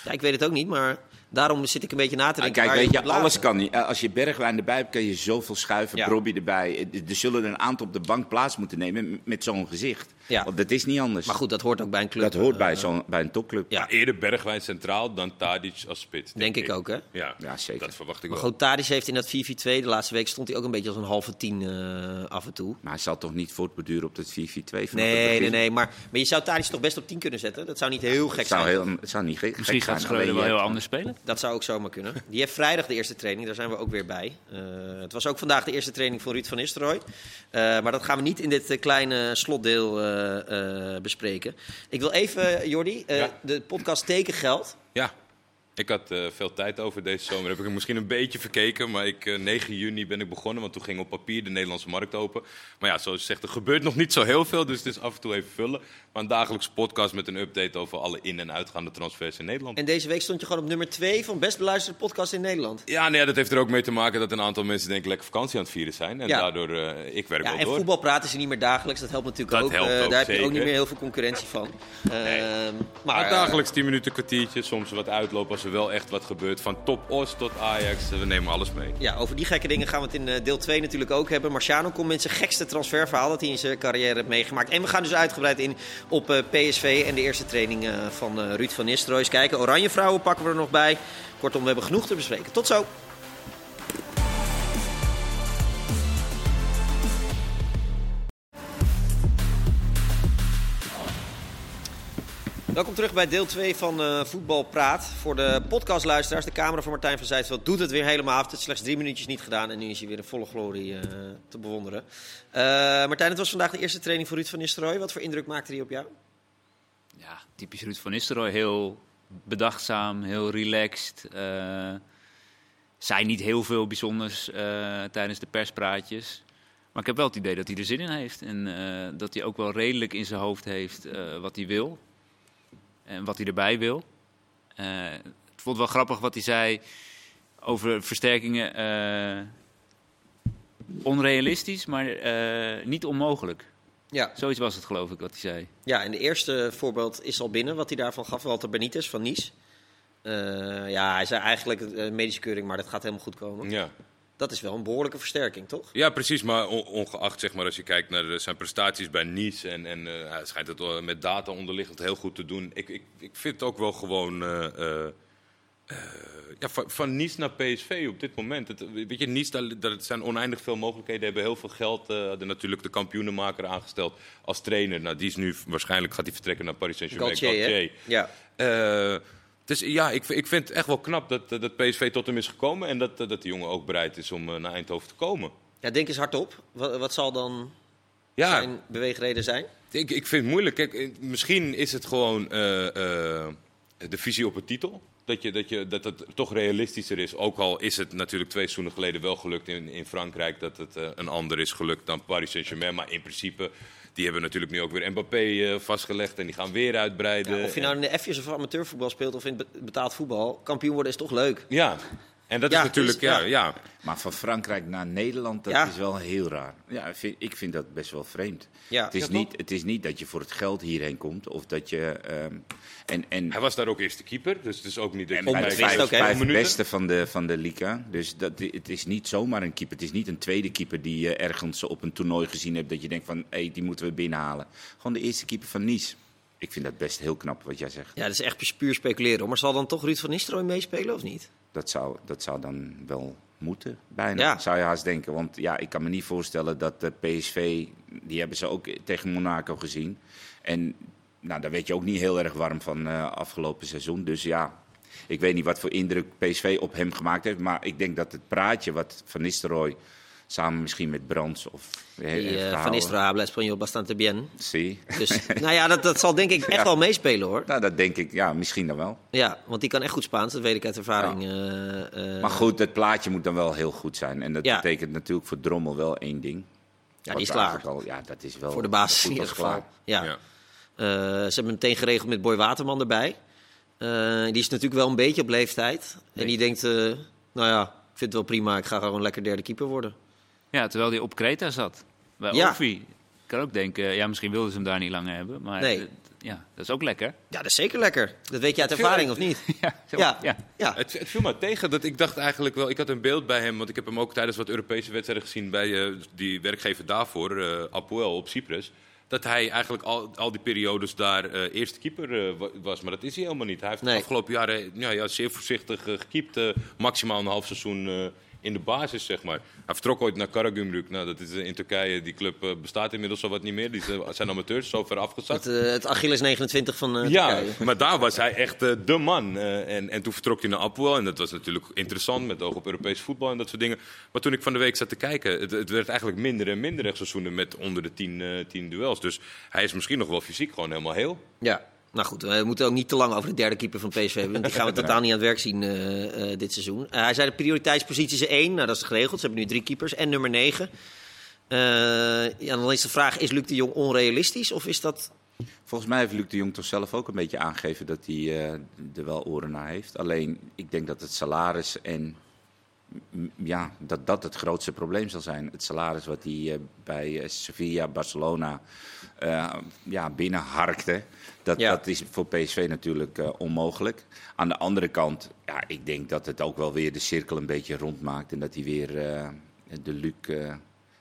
ja, ik weet het ook niet, maar daarom zit ik een beetje na te Ah, denken. Kijk, weet je, alles kan niet. Eh, Als je Bergwijn erbij hebt, kan je zoveel schuiven. Ja. Robbie erbij. Eh, Er zullen een aantal op de bank plaats moeten nemen met zo'n gezicht. Ja. Want dat is niet anders. Maar goed, dat hoort ook bij een club. dat hoort bij, Eh, zo'n, bij een topclub. Ja. Maar eerder Bergwijn centraal dan Tadic als spits. Denk ik ook, hè? Ja, Ja, zeker. dat verwacht ik Maar wel. goed, Tadic heeft in dat 4-4-2, de laatste week stond hij ook een beetje als een halve tien eh, af en toe. Maar hij zal toch niet voortbeduren op dat 4-4-2 vanaf het Nee, nee, nee. Maar, maar je zou Tadic toch best op 10 kunnen zetten? Dat zou niet heel gek zou, zijn. heel, het zou niet gek Misschien gek gaat zijn. Schreuder Alleen wel heel anders spelen. Dat zou ook zomaar kunnen. Die heeft vrijdag de eerste training, daar zijn we ook weer bij. Eh, het was ook vandaag de eerste training van Ruud van Nistelrooy. Eh, maar dat gaan we niet in dit kleine slotdeel bespreken. Ik wil even, Jordi, eh, Ja. de podcast Tekengeld. Ja, ik had eh, veel tijd over deze zomer. Heb ik er misschien een beetje verkeken. Maar ik, eh, 9 juni ben ik begonnen. Want toen ging op papier de Nederlandse markt open. Maar ja, zoals je zegt, er gebeurt nog niet zo heel veel. Dus het is af en toe even vullen. Maar een dagelijkse podcast met een update over alle in- en uitgaande transfers in Nederland. En deze week stond je gewoon op nummer 2 van best beluisterde podcast in Nederland. Ja, nee, dat heeft er ook mee te maken dat een aantal mensen denk ik lekker vakantie aan het vieren zijn. En Ja. daardoor, eh, ik werk Ja, wel en door. voetbal praten is niet meer dagelijks. Dat helpt natuurlijk Dat ook. helpt Eh, ook, daar heb je ook niet meer heel veel concurrentie van. Ehm, Maar maar eh, dagelijks 10 minuten, kwartiertje, soms wat uitlopen als er wel echt wat gebeurt. Van top Os tot Ajax, we nemen alles mee. Ja, over die gekke dingen gaan we het in deel 2 natuurlijk ook hebben. Marciano komt met zijn gekste transferverhaal dat hij in zijn carrière heeft meegemaakt. En we gaan dus uitgebreid in op eh, PSV en de eerste training eh, van eh, Ruud van Nistelrooy. Kijken, Oranje Vrouwen pakken we er nog bij. Kortom, we hebben genoeg te bespreken. Tot zo! Welkom terug bij deel 2 van eh Voetbal Praat. Voor de podcastluisteraars, de camera van Martijn van Zijtveld doet het weer helemaal af. Het is slechts drie minuutjes niet gedaan en nu is hij weer in volle glorie eh, te bewonderen. Eh, Martijn, het was vandaag de eerste training voor Ruud van Nistelrooy. Wat voor indruk maakte hij op jou? Ja, typisch Ruud van Nistelrooy. Heel bedachtzaam, heel relaxed. zei niet heel veel bijzonders tijdens de perspraatjes. Maar ik heb wel het idee dat hij er zin in heeft. En dat hij ook wel redelijk in zijn hoofd heeft wat hij wil. En wat hij erbij wil. Eh, ik vond het wel grappig wat hij zei over versterkingen. eh, onrealistisch, maar eh, niet onmogelijk. Ja. Zoiets was het geloof ik wat hij zei. ja, en de eerste voorbeeld is al binnen wat hij daarvan gaf. Walter Benitez van Nice. Eh, ja, hij zei eigenlijk medische keuring, maar dat gaat helemaal goed komen. Ja. Dat is wel een behoorlijke versterking, toch? Ja, precies. Maar on- ongeacht zeg maar, als je kijkt naar de- zijn prestaties bij Nice. En, en eh, hij schijnt het wel met data onderliggend heel goed te doen. Ik, ik, ik vind het ook wel gewoon. eh, eh, eh, ja, van, van Nice naar PSV op dit moment. Het, weet je, Nice, daar, daar zijn oneindig veel mogelijkheden. Hebben heel veel geld. eh hadden natuurlijk de kampioenenmaker aangesteld als trainer. Nou, die is nu waarschijnlijk gaat hij vertrekken naar Paris Saint-Germain. Galtier, hè? Ja. Dus ja, ik, ik vind het echt wel knap dat, dat PSV tot hem is gekomen. En dat, dat die jongen ook bereid is om eh, naar Eindhoven te komen. ja, denk eens hardop. Wat, wat zal dan Ja, zijn beweegreden zijn? ik, ik vind het moeilijk. Kijk, eh, misschien is het gewoon eh, de visie op het titel. Dat, je, dat, je, dat het toch realistischer is. Ook al is het natuurlijk twee seizoenen geleden wel gelukt in, in Frankrijk. Dat het een ander is gelukt dan Paris Saint-Germain. Maar in principe, die hebben natuurlijk nu ook weer Mbappé eh, vastgelegd. En die gaan weer uitbreiden. Ja, of je nou in de F's of amateurvoetbal speelt of in betaald voetbal, kampioen worden is toch leuk? Ja, en dat Ja, is natuurlijk... dus- ja, ja. ja. Maar van Frankrijk naar Nederland, dat Ja. is wel heel raar. Ja, ik vind, ik vind dat best wel vreemd. Ja. het, is niet, het is niet dat je voor het geld hierheen komt. Of dat je... ehm, en, en, Hij was daar ook eerste keeper. Dus het is ook niet... en bij de onbetwist vijf, ook, beste van de, van de Liga. Dus dat, het is niet zomaar een keeper. Het is niet een tweede keeper die je ergens op een toernooi gezien hebt. Dat je denkt van, hé, die moeten we binnenhalen. Gewoon de eerste keeper van Nice. Ik vind dat best heel knap wat jij zegt. Ja, dat is echt puur speculeren. Maar zal dan toch Ruud van Nistelrooy meespelen of niet? Dat zou, dat zou dan wel moeten, bijna, Ja. zou je haast denken. Want ja, ik kan me niet voorstellen dat de PSV, die hebben ze ook tegen Monaco gezien. En nou, daar werd je ook niet heel erg warm van eh, afgelopen seizoen. Dus ja, ik weet niet wat voor indruk PSV op hem gemaakt heeft. Maar ik denk dat het praatje wat Van Nistelrooy samen misschien met Brands of... Die, eh, van Nistelrooy español bastante bien. Zie. Dus, nou ja, dat, dat zal denk ik echt Ja. wel meespelen hoor. Nou, dat denk ik, ja, misschien dan wel. Ja, want die kan echt goed Spaans, dat weet ik uit ervaring. eh, eh, Maar goed, het plaatje moet dan wel heel goed zijn. En dat Ja. betekent natuurlijk voor Drommel wel één ding. ja, die is klaar. Al, ja, dat is wel Voor de basis goed in ieder geval. Ja. Ja. Eh, ze hebben meteen geregeld met Boy Waterman erbij. Eh, die is natuurlijk wel een beetje op leeftijd. En die denkt, eh, nou ja, ik vind het wel prima. Ik ga gewoon lekker derde keeper worden. Ja, terwijl hij op Kreta zat. Bij Ja. Ovi. Ik kan ook denken, ja, misschien wilden ze hem daar niet langer hebben. Maar Nee. ja, dat is ook lekker. Ja, dat is zeker lekker. Dat weet je uit ervaring, of niet? Ja, Ja. ja. Ja. Het, het viel me tegen dat ik dacht eigenlijk wel. Ik had een beeld bij hem, want ik heb hem ook tijdens wat Europese wedstrijden gezien bij eh, die werkgever daarvoor, eh Apoel op Cyprus. Dat hij eigenlijk al, al die periodes daar eh, eerste keeper eh, wa- was. Maar dat is hij helemaal niet. Hij heeft Nee. de afgelopen jaren ja, ja, zeer voorzichtig uh, gekiept. eh, maximaal een half seizoen eh, in de basis, zeg maar. Hij vertrok ooit naar Karagümrük. Nou, dat is eh, in Turkije. Die club eh, bestaat inmiddels al wat niet meer. Die zijn- amateurs, zo ver afgezakt. Het, eh, het Achilles 29 van Ja, Turkije. maar daar was hij echt de man. En, en toen vertrok hij naar Apoel. En dat was natuurlijk interessant met oog op Europees voetbal en dat soort dingen. Maar toen ik van de week zat te kijken, het, het werd eigenlijk minder en minder rechtseizoenen met onder de 10 eh, 10 duels. Dus hij is misschien nog wel fysiek gewoon helemaal heel. Ja. Nou goed, we moeten ook niet te lang over de derde keeper van PSV hebben. Want die gaan we totaal niet aan het werk zien eh, eh, dit seizoen. Eh, hij zei de prioriteitspositie is één. Nou, dat is geregeld. Ze hebben nu drie keepers. En nummer negen. Ja, dan is de vraag, is Luc de Jong onrealistisch? Of is dat... Volgens mij heeft Luc de Jong toch zelf ook een beetje aangegeven dat hij er wel oren naar heeft. Alleen, ik denk dat het salaris en ja, dat dat het grootste probleem zal zijn. Het salaris wat hij eh, bij eh, Sevilla, Barcelona eh, ja, binnenharkte. Dat, Ja. dat is voor PSV natuurlijk onmogelijk. Aan de andere kant, ja, ik denk dat het ook wel weer de cirkel een beetje rondmaakt. En dat hij weer de Luc...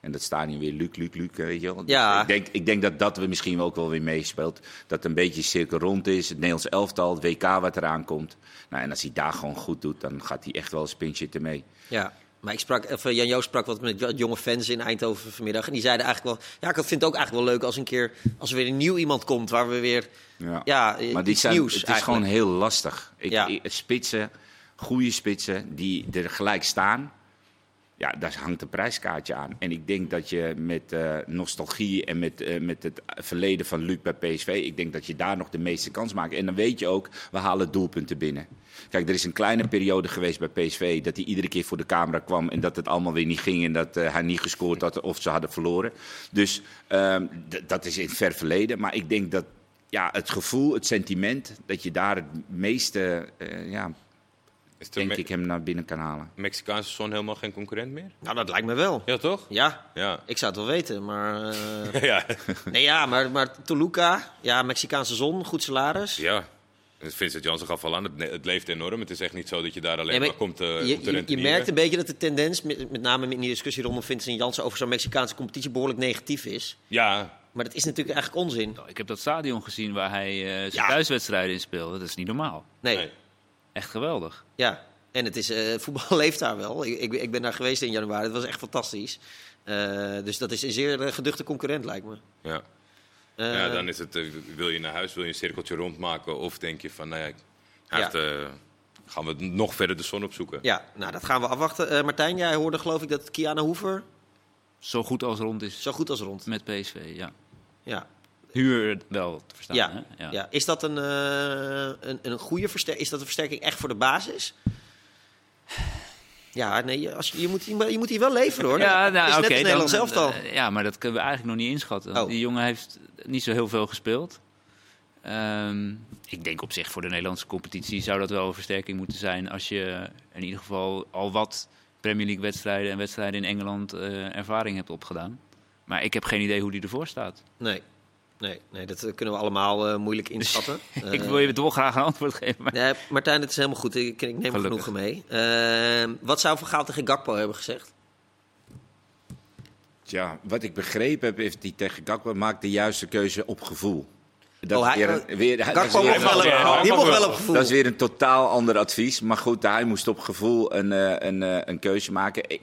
eh, en dat stadion weer Luc, Luc, Luc, eh, weet je wel. Dus Ja. ik, denk, ik denk dat dat we misschien ook wel weer meespeelt. Dat een beetje cirkel rond is. Het Nederlands elftal, het WK wat eraan komt. Nou, en als hij daar gewoon goed doet, dan gaat hij echt wel een spintje ermee. Ja, maar ik sprak, of, eh, Jan Joost sprak wat met jonge fans in Eindhoven vanmiddag. En die zeiden eigenlijk wel... Ja, ik vind het ook eigenlijk wel leuk als een keer... Als er weer een nieuw iemand komt waar we weer... Ja. Ja, eh, maar iets zijn, nieuws het is eigenlijk. gewoon heel lastig. Ik, Ja. spitsen, goede spitsen, die er gelijk staan. Ja, daar hangt een prijskaartje aan. En ik denk dat je met eh, nostalgie en met, eh, met het verleden van Luc bij PSV... ik denk dat je daar nog de meeste kans maakt. En dan weet je ook, we halen doelpunten binnen. Kijk, er is een kleine periode geweest bij PSV... dat hij iedere keer voor de camera kwam en dat het allemaal weer niet ging... en dat eh, hij niet gescoord had of ze hadden verloren. Dus ehm, dat is in het ver verleden. Maar ik denk dat ja, het gevoel, het sentiment... dat je daar het meeste, ja, denk ik, hem naar binnen kan halen. Mexicaanse zon helemaal geen concurrent meer? Nou, dat lijkt me wel. Ja, toch? Ja, Ja. ik zou het wel weten, maar... eh, ja. nee, ja, maar, maar Toluca, ja, Mexicaanse zon, goed salaris. ja. Vincent Janssen gaf al aan, het, het leeft enorm. Het is echt niet zo dat je daar alleen Nee, maar maar komt, eh je, je, je merkt een beetje dat de tendens, met, met name in die discussie rondom Vincent Jansen over zo'n Mexicaanse competitie, behoorlijk negatief is. Ja, Maar dat is natuurlijk eigenlijk onzin. Ik heb dat stadion gezien waar hij eh, zijn Ja. thuiswedstrijden in speelde. Dat is niet normaal. Nee, Nee. Echt geweldig. ja. En het is, eh, voetbal leeft daar wel. Ik, ik, ik ben daar geweest in januari. Het was echt fantastisch. Eh, dus dat is een zeer eh, geduchte concurrent, lijkt me. ja. Eh, ja, dan is het, wil je naar huis, wil je een cirkeltje rondmaken? Of denk je van, nou ja, hij Ja. heeft, gaan we nog verder de zon opzoeken? Ja, nou, dat gaan we afwachten. Eh, Martijn, jij hoorde geloof ik dat Kiana Hoever Zo goed als rond is zo goed als rond. met PSV, ja. Ja. Huur wel te verstaan, Ja, hè? ja. Is dat een, eh, een, een goede versterking? Is dat een versterking echt voor de basis? Ja, nee, als je, je, moet, je moet hier wel leveren hoor. Ja, nou, is oké. net Nederland zelf al. eh, ja, maar dat kunnen we eigenlijk nog niet inschatten. Oh. Die jongen heeft niet zo heel veel gespeeld. Ehm, ik denk op zich voor de Nederlandse competitie zou dat wel een versterking moeten zijn. Als je in ieder geval al wat Premier League wedstrijden en wedstrijden in Engeland eh, ervaring hebt opgedaan. Maar ik heb geen idee hoe die ervoor staat. Nee, nee, nee, dat eh, kunnen we allemaal eh, moeilijk inschatten. ik Eh, wil je toch graag een antwoord geven. Maar... Nee, Martijn, het is helemaal goed. Ik, ik neem er Gelukkig. genoegen mee. Wat zou Van Gaal tegen Gakpo hebben gezegd? Tja, wat ik begrepen heb, is die tegen Gakpo maakt de juiste keuze op gevoel. Dat Oh, is hij- weer een- weer- dat is Gakpo weer mocht een- wel, Ja, op- wel. gevoel. Dat is weer een totaal ander advies. Maar goed, hij moest op gevoel een, eh, een, eh, een keuze maken.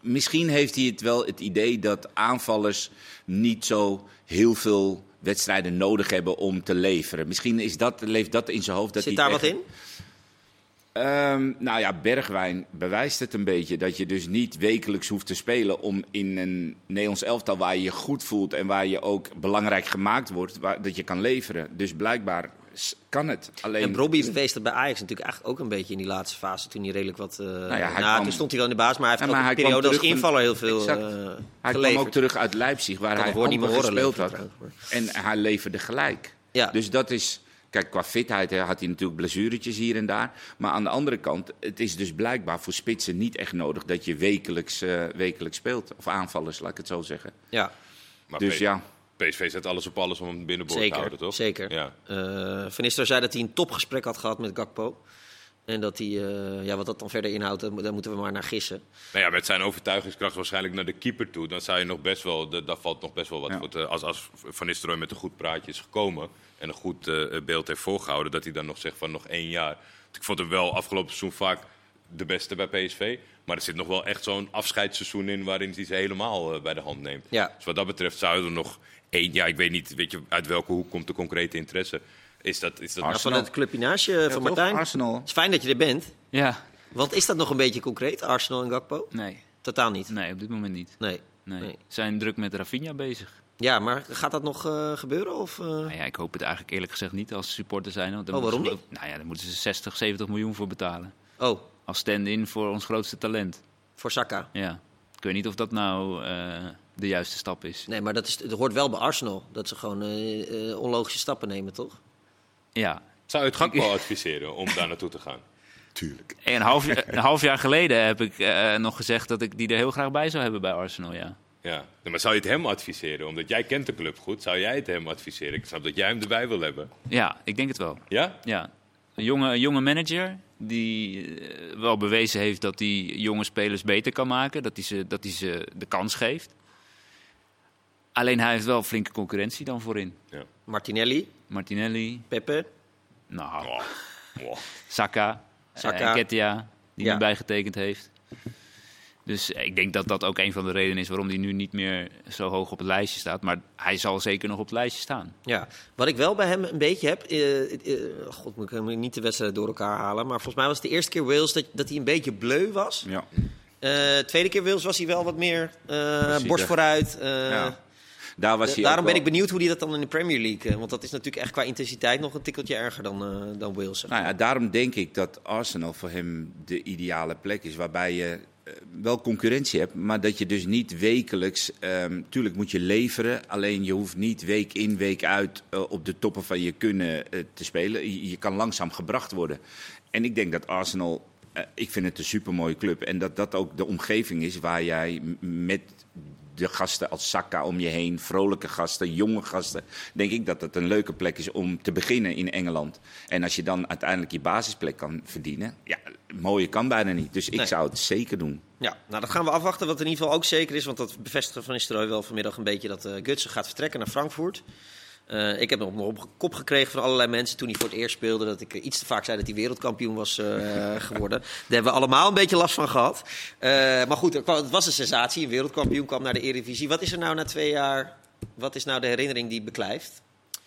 Misschien heeft hij het wel het idee dat aanvallers niet zo heel veel wedstrijden nodig hebben om te leveren. Misschien is dat, leeft dat in zijn hoofd. Dat Zit daar wat in? Ehm, nou ja, Bergwijn bewijst het een beetje. Dat je dus niet wekelijks hoeft te spelen om in een Nederlands elftal waar je je goed voelt en waar je ook belangrijk gemaakt wordt, waar, dat je kan leveren. Dus blijkbaar kan het. Alleen, En Robbie bewees dat bij Ajax natuurlijk eigenlijk ook een beetje in die laatste fase. Toen hij redelijk wat... nou hij kwam- toen stond hij wel in de baas, maar hij heeft Ja, ook een periode als invaller heel veel eh hij geleverd. kwam ook terug uit Leipzig, waar hij het woord niet meer gespeeld leveren had. trouwens, En hij leverde gelijk. Ja. Dus dat is... Kijk, qua fitheid hè, had hij natuurlijk blessuretjes hier en daar. Maar aan de andere kant, het is dus blijkbaar voor spitsen niet echt nodig dat je wekelijks, eh, wekelijks speelt. Of aanvallers, laat ik het zo zeggen. Ja, Maar Dus ja, PSV zet alles op alles om hem binnenboord te houden, toch? zeker. Ja. Eh, Van Nistelrooy zei dat hij een topgesprek had gehad met Gakpo. En dat hij, eh, ja, wat dat dan verder inhoudt, daar mo- daar moeten we maar naar gissen. Nou ja, met zijn overtuigingskracht waarschijnlijk naar de keeper toe. Dan zou je nog best wel, daar valt nog best wel wat Ja. voor te- als, als Van Nistelrooy met een goed praatje is gekomen en een goed eh, beeld heeft voorgehouden, dat hij dan nog zegt van nog één jaar. Ik vond hem wel afgelopen seizoen vaak de beste bij PSV. Maar er zit nog wel echt zo'n afscheidsseizoen in waarin hij ze helemaal bij de hand neemt. Ja. Dus wat dat betreft zou er nog één, ja, ik weet niet, weet je, uit welke hoek komt de concrete interesse. Is dat, is dat Ja, van het clubje naast je, van? Martijn. Arsenal. Het is fijn dat je er bent. Ja, Want is dat nog een beetje concreet, Arsenal en Gakpo? nee. Totaal niet. Nee, op dit moment niet. Nee. Nee. Zijn druk met Rafinha bezig. Ja, maar gaat dat nog eh, gebeuren? Of, eh? Nou ja, ik hoop het eigenlijk eerlijk gezegd niet als supporter zijn. Want Oh, waarom ze- Nou ja, daar moeten ze 60, 70 miljoen voor betalen. Oh, Als stand-in voor ons grootste talent. voor Saka. Ja. Ik weet niet of dat nou eh, de juiste stap is. Nee, maar dat, is, dat hoort wel bij Arsenal. Dat ze gewoon eh, eh, onlogische stappen nemen, toch? Ja. Zou je het Gakpo adviseren om daar naartoe te gaan? tuurlijk. En een, half, jaar- een half jaar geleden heb ik eh, nog gezegd dat ik die er heel graag bij zou hebben bij Arsenal. Ja. Ja, maar zou je het hem adviseren? Omdat jij kent de club goed, zou jij het hem adviseren? Ik snap dat jij hem erbij wil hebben. ja, ik denk het wel. Ja? Ja. Een jonge, een jonge manager die wel bewezen heeft dat hij jonge spelers beter kan maken. Dat hij ze, dat hij ze de kans geeft. Alleen hij heeft wel flinke concurrentie dan voorin. Martinelli, Martinelli, Pepe. nou, Oh. Oh. Saka, Saka. en Ketia, die Ja. nu bijgetekend heeft. Dus ik denk dat dat ook een van de redenen is waarom hij nu niet meer zo hoog op het lijstje staat. Maar hij zal zeker nog op het lijstje staan. Ja, wat ik wel bij hem een beetje heb. eh, eh, God, moet ik niet de wedstrijd door elkaar halen. Maar volgens mij was het de eerste keer Wales dat, dat hij een beetje bleu was. Ja. Eh tweede keer Wales was hij wel wat meer eh, borst vooruit. eh, Ja. Daar was hij Daarom ben wel- ik benieuwd hoe hij dat dan in de Premier League. eh, want dat is natuurlijk echt qua intensiteit nog een tikkeltje erger dan, eh, dan Wales. Nou ja, daarom denk ik dat Arsenal voor hem de ideale plek is. Waarbij je eh, wel concurrentie hebt, maar dat je dus niet wekelijks. ehm tuurlijk moet je leveren, alleen je hoeft niet week in, week uit eh, op de toppen van je kunnen eh, te spelen. Je, je kan langzaam gebracht worden. En ik denk dat Arsenal. eh, ik vind het een supermooie club. En dat dat ook de omgeving is waar jij met de gasten als Saka om je heen, vrolijke gasten, jonge gasten, denk ik dat het een leuke plek is om te beginnen in Engeland. En als je dan uiteindelijk je basisplek kan verdienen, ja, mooier kan bijna niet. Dus ik Nee. zou het zeker doen. Ja, nou dat gaan we afwachten. Wat in ieder geval ook zeker is, want dat bevestigen Van Nistelrooy wel vanmiddag een beetje, dat eh Gutsen gaat vertrekken naar Frankfurt. Eh, ik heb nog op kop gekregen van allerlei mensen toen hij voor het eerst speelde. Dat ik eh, iets te vaak zei dat hij wereldkampioen was eh, geworden. Daar hebben we allemaal een beetje last van gehad. Eh, maar goed, het was een sensatie. Een wereldkampioen kwam naar de Eredivisie. Wat is er nou na twee jaar? Wat is nou de herinnering die beklijft? Ik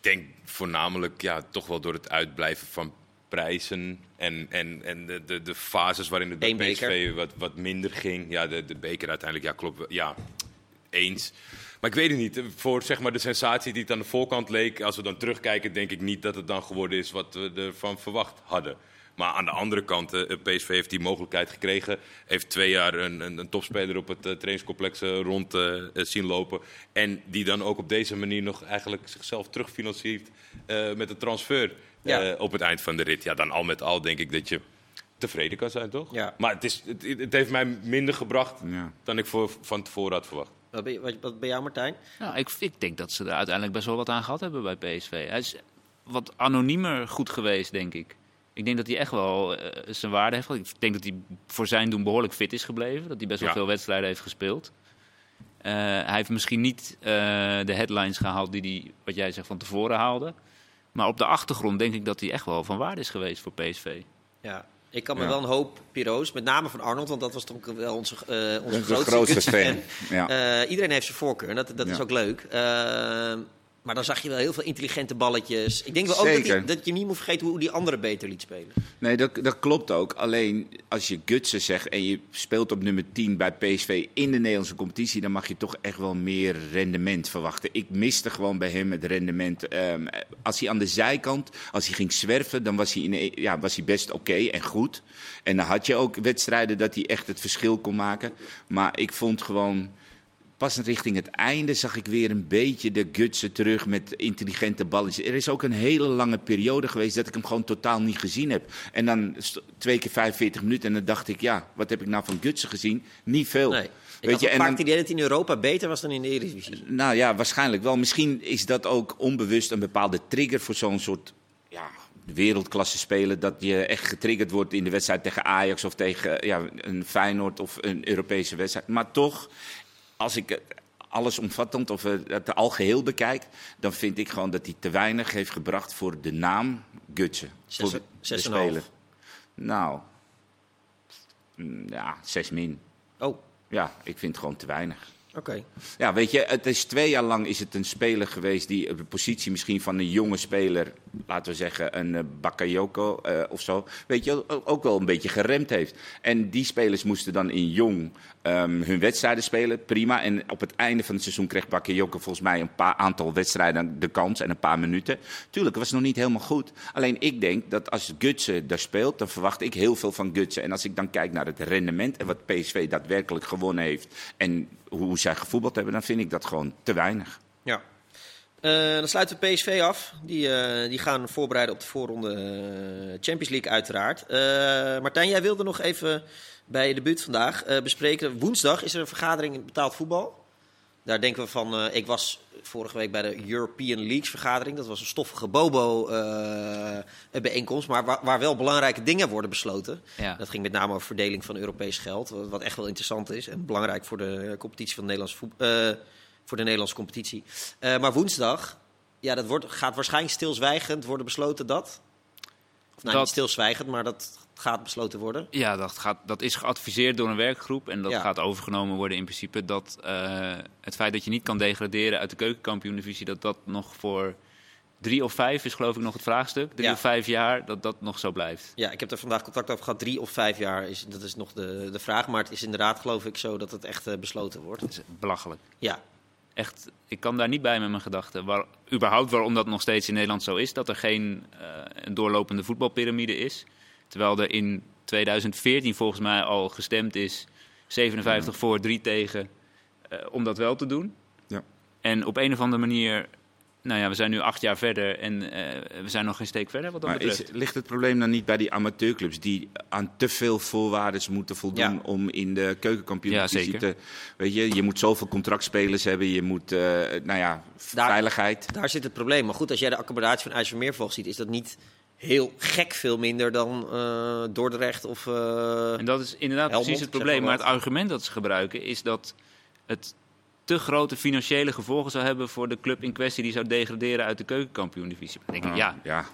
denk voornamelijk ja, toch wel door het uitblijven van prijzen en, en, en de, de, de fases waarin het bij PSV wat, wat minder ging. Ja, de, de beker uiteindelijk, ja klopt. Ja, eens. Maar ik weet het niet. Voor zeg maar, de sensatie die het aan de voorkant leek, als we dan terugkijken, denk ik niet dat het dan geworden is wat we ervan verwacht hadden. Maar aan de andere kant, eh, PSV heeft die mogelijkheid gekregen. Heeft twee jaar een, een, een topspeler op het eh, trainingscomplex eh, rond zien lopen. En die dan ook op deze manier nog eigenlijk zichzelf terugfinanciert eh, met een transfer Ja. eh, op het eind van de rit. Ja, dan al met al denk ik dat je tevreden kan zijn, toch? Ja. Maar het, is, het, het heeft mij minder gebracht Ja. dan ik voor, van tevoren had verwacht. Wat ben, je- wat, wat bij jou, Martijn? Nou, ik, ik denk dat ze er uiteindelijk best wel wat aan gehad hebben bij PSV. Hij is wat anoniemer goed geweest, denk ik. Ik denk dat hij echt wel eh, zijn waarde heeft. gehad. Ik denk dat hij voor zijn doen behoorlijk fit is gebleven. Dat hij best wel Ja. veel wedstrijden heeft gespeeld. Eh, hij heeft misschien niet eh, de headlines gehaald die hij, wat jij zegt, van tevoren haalde. Maar op de achtergrond denk ik dat hij echt wel van waarde is geweest voor PSV. Ja. Ik kan me Ja. wel een hoop piro's, met name van Arnold, want dat was toch wel onze, eh onze grootste, fan. Ja. Eh, iedereen heeft zijn voorkeur en dat, dat is ook leuk. Eh, maar dan zag je wel heel veel intelligente balletjes. Ik denk wel ook dat, die- dat je niet moet vergeten hoe die andere beter liet spelen. Nee, dat, dat klopt ook. Alleen als je Gutsen zegt en je speelt op nummer 10 bij PSV in de Nederlandse competitie, dan mag je toch echt wel meer rendement verwachten. Ik miste gewoon bij hem het rendement. Ehm, als hij aan de zijkant, als hij ging zwerven, dan was hij, in, ja, was hij best oké en goed. En dan had je ook wedstrijden dat hij echt het verschil kon maken. Maar ik vond gewoon. Pas richting het einde zag ik weer een beetje de gutsen terug met intelligente balletjes. Er is ook een hele lange periode geweest dat ik hem gewoon totaal niet gezien heb. En dan twee keer 45 minuten en dan dacht ik, ja, wat heb ik nou van gutsen gezien? Niet veel. Nee. Ik Weet je, en vaak het idee dat hij in Europa beter was dan in de Eredivisie. nou ja, waarschijnlijk wel. Misschien is dat ook onbewust een bepaalde trigger voor zo'n soort ja, wereldklasse speler. Dat je echt getriggerd wordt in de wedstrijd tegen Ajax of tegen ja, een Feyenoord of een Europese wedstrijd. Maar toch, als ik het alles omvattend of eh, het algeheel bekijk, dan vind ik gewoon dat hij te weinig heeft gebracht voor de naam Gutsen. Zes- Voor speler. Nou, mm, ja, zes min. Oh. Ja, ik vind het gewoon te weinig. Ja, weet je, het is twee jaar lang is het een speler geweest die de positie misschien van een jonge speler, laten we zeggen een eh, Bakayoko eh, of zo, weet je, ook wel een beetje geremd heeft. En die spelers moesten dan in jong ehm, hun wedstrijden spelen, prima. En op het einde van het seizoen kreeg Bakayoko volgens mij een paar aantal wedstrijden de kans en een paar minuten. Tuurlijk, het was nog niet helemaal goed. Alleen ik denk dat als Gutsen daar speelt, dan verwacht ik heel veel van Gutsen. En als ik dan kijk naar het rendement en wat PSV daadwerkelijk gewonnen heeft en hoe zij gevoetbald hebben, dan vind ik dat gewoon te weinig. Ja. Eh, dan sluiten we PSV af. Die, eh, die gaan voorbereiden op de voorronde eh, Champions League uiteraard. Martijn, jij wilde nog even bij je debuut vandaag bespreken. Woensdag is er een vergadering in betaald voetbal. Daar denken we van, eh, ik was vorige week bij de European Leagues vergadering. Dat was een stoffige bobo eh, bijeenkomst, maar waar, waar wel belangrijke dingen worden besloten. Ja. Dat ging met name over verdeling van Europees geld, wat echt wel interessant is en belangrijk voor de competitie van de Nederlandse, voet- eh, voor de Nederlandse competitie. Maar woensdag, ja, dat wordt, gaat waarschijnlijk stilzwijgend worden besloten dat. Of nou, Dat- niet stilzwijgend, maar dat gaat besloten worden. Ja, dat, gaat, dat is geadviseerd door een werkgroep. En dat Ja. gaat overgenomen worden in principe. Dat eh, het feit dat je niet kan degraderen uit de keukenkampioen-divisie... dat dat nog voor drie of vijf is geloof ik nog het vraagstuk. Drie Ja. of vijf jaar, dat dat nog zo blijft. Ja, ik heb er vandaag contact over gehad. Drie of vijf jaar, is, dat is nog de, de vraag. Maar het is inderdaad, geloof ik, zo dat het echt eh, besloten wordt. Dat is belachelijk. Ja, Echt, ik kan daar niet bij met mijn gedachten. Waar, überhaupt waarom dat nog steeds in Nederland zo is. Dat er geen eh, een doorlopende voetbalpyramide is. Terwijl er in 2014 volgens mij al gestemd is. 57 voor, 3 tegen. eh, om dat wel te doen. Ja. En op een of andere manier... Nou ja, we zijn nu acht jaar verder en eh, we zijn nog geen steek verder wat dat Maar betreft. is, ligt het probleem dan niet bij die amateurclubs die aan te veel voorwaarden moeten voldoen Ja. om in de keukenkampioen Ja, te. Weet je, je moet zoveel contractspelers hebben, je moet, eh, nou ja, Daar- veiligheid. daar zit het probleem. Maar goed, als jij de accommodatie van IJsselmeervogel ziet, is dat niet heel gek veel minder dan eh, Dordrecht of... eh, En dat is inderdaad Helmond, precies het probleem. maar het argument dat ze gebruiken is dat het te grote financiële gevolgen zou hebben voor de club in kwestie die zou degraderen uit de keukenkampioen-divisie. Denk ik, ja, ja,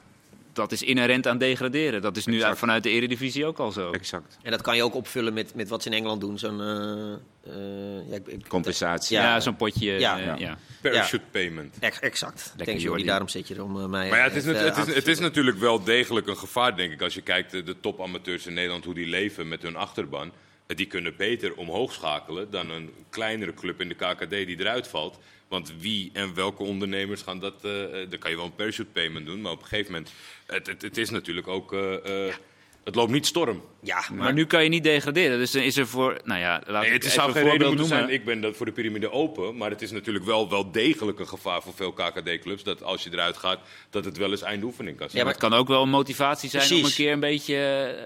dat is inherent aan degraderen. Dat is nu Exact. vanuit de eredivisie ook al zo. exact. En dat kan je ook opvullen met, met wat ze in Engeland doen. Zo'n... eh, eh, ja, ik- ik- Compensatie. Ja, Ja. zo'n potje. Ja. Ja. ja. Parachute payment. ex- exact. Lekker, Thanks, Jordi. Daarom zit je er om eh, mij... Maar ja, het is, het, aan is, het is natuurlijk wel degelijk een gevaar, denk ik. Als je kijkt de, de topamateurs in Nederland, hoe die leven met hun achterban. Die kunnen beter omhoog schakelen dan een kleinere club in de KKD die eruit valt. Want wie en welke ondernemers gaan dat... eh eh, dan kan je wel een parachute payment doen, maar op een gegeven moment... Het, het, is natuurlijk ook... eh, Het loopt niet storm. Ja, maar, Maar nu kan je niet degraderen. Dus dan is er voor. Nou ja, laat Nee, ik het even zou een geen reden voorbeeld moeten noemen. zijn. Ik ben dat voor de piramide open. Maar het is natuurlijk wel, wel degelijk een gevaar voor veel KKD-clubs. Dat als je eruit gaat, dat het wel eens eindoefening kan zijn. Ja, Maar het kan ook wel een motivatie zijn om een keer een beetje.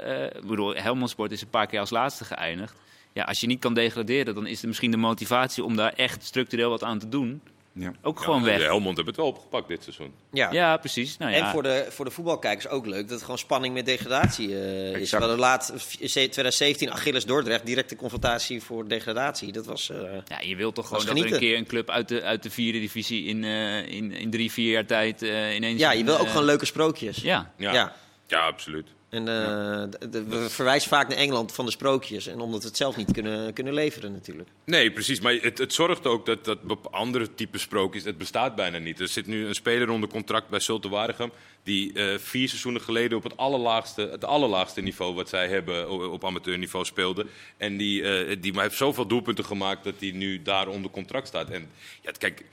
eh, ik bedoel, Helmond Sport is een paar keer als laatste geëindigd. Ja, als je niet kan degraderen, dan is er misschien de motivatie om daar echt structureel wat aan te doen. Ja. Ook gewoon Ja, weg. De Helmond hebben het wel opgepakt dit seizoen. Ja. Ja, precies. Nou, ja. En voor de, voor de voetbalkijkers ook leuk dat het gewoon spanning met degradatie eh, is. We hadden laat 2017 Achilles Dordrecht, directe confrontatie voor degradatie. Dat was. eh, Ja, je wilt toch gewoon dat er een keer een club uit de, uit de vierde divisie in, eh, in, in drie, vier jaar tijd eh, ineens... ja, je wil ook gewoon leuke sprookjes. Ja, Ja, Ja. ja. absoluut. En eh, we verwijzen vaak naar Engeland van de sprookjes. En omdat we het zelf niet kunnen, kunnen leveren natuurlijk. Nee, precies. Maar het, het zorgt ook dat, dat bep- andere type sprookjes, het bestaat bijna niet. Er zit nu een speler onder contract bij Zulte Waregem... die eh, vier seizoenen geleden op het allerlaagste, het allerlaagste niveau wat zij hebben op amateurniveau speelde. En die, eh, die maar heeft zoveel doelpunten gemaakt dat hij nu daar onder contract staat. En ja, kijk,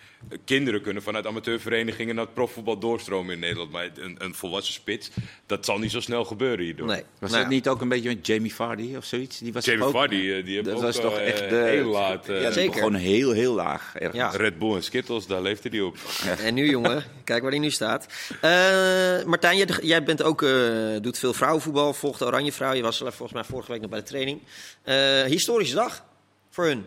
kinderen kunnen vanuit amateurverenigingen naar het profvoetbal doorstromen in Nederland. Maar een, een volwassen spits, dat zal niet zo snel gebeuren hierdoor. Nee. Was Nou, dat niet ook een beetje met Jamie Vardy of zoiets? Die was Jamie ook- Vardy, eh, die heeft Dat ook was toch echt de... heel laat... ja, Zeker. Gewoon heel, heel laag. Ja. Red Bull en Skittles, daar leefde hij op. En nu, jongen, kijk waar hij nu staat. Eh, Martijn, jij, jij bent ook, eh, doet veel vrouwenvoetbal, volgt de Oranje Vrouw. Je was er volgens mij vorige week nog bij de training. Eh, historische dag voor hun.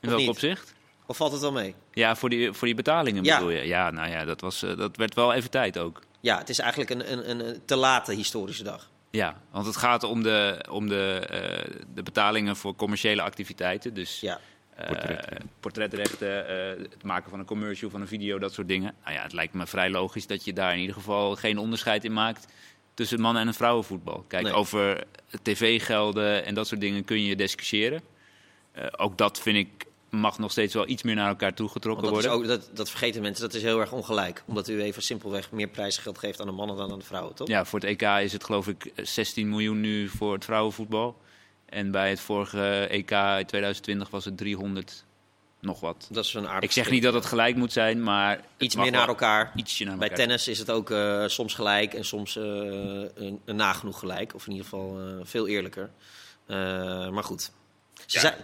in welk opzicht? Of valt het wel mee? Ja, voor die, voor die betalingen Ja. bedoel je? Ja, nou ja, dat, was, eh, dat werd wel even tijd ook. Ja, het is eigenlijk een, een, een, te late historische dag. Ja, want het gaat om de, om de, eh, de betalingen voor commerciële activiteiten. Dus Ja. Eh, portretrechten, eh, het maken van een commercial, van een video, dat soort dingen. Nou ja, het lijkt me vrij logisch dat je daar in ieder geval geen onderscheid in maakt tussen mannen- en vrouwenvoetbal. Kijk, Nee. over tv-gelden en dat soort dingen kun je discussiëren. Eh, ook dat vind ik mag nog steeds wel iets meer naar elkaar toegetrokken is worden. ook, dat, dat vergeten mensen, dat is heel erg ongelijk. Omdat u even simpelweg meer prijsgeld geeft aan de mannen dan aan de vrouwen, toch? Ja, voor het EK is het geloof ik 16 miljoen nu voor het vrouwenvoetbal. En bij het vorige EK in 2020 was het 300 nog wat. Dat is een aardig Ik zeg niet dat het gelijk moet zijn, maar... Iets meer naar elkaar. Ietsje naar Bij elkaar. tennis is het ook eh, soms gelijk en soms eh, een, een nagenoeg gelijk. Of in ieder geval eh, veel eerlijker. Maar goed. Ze Ja. zei-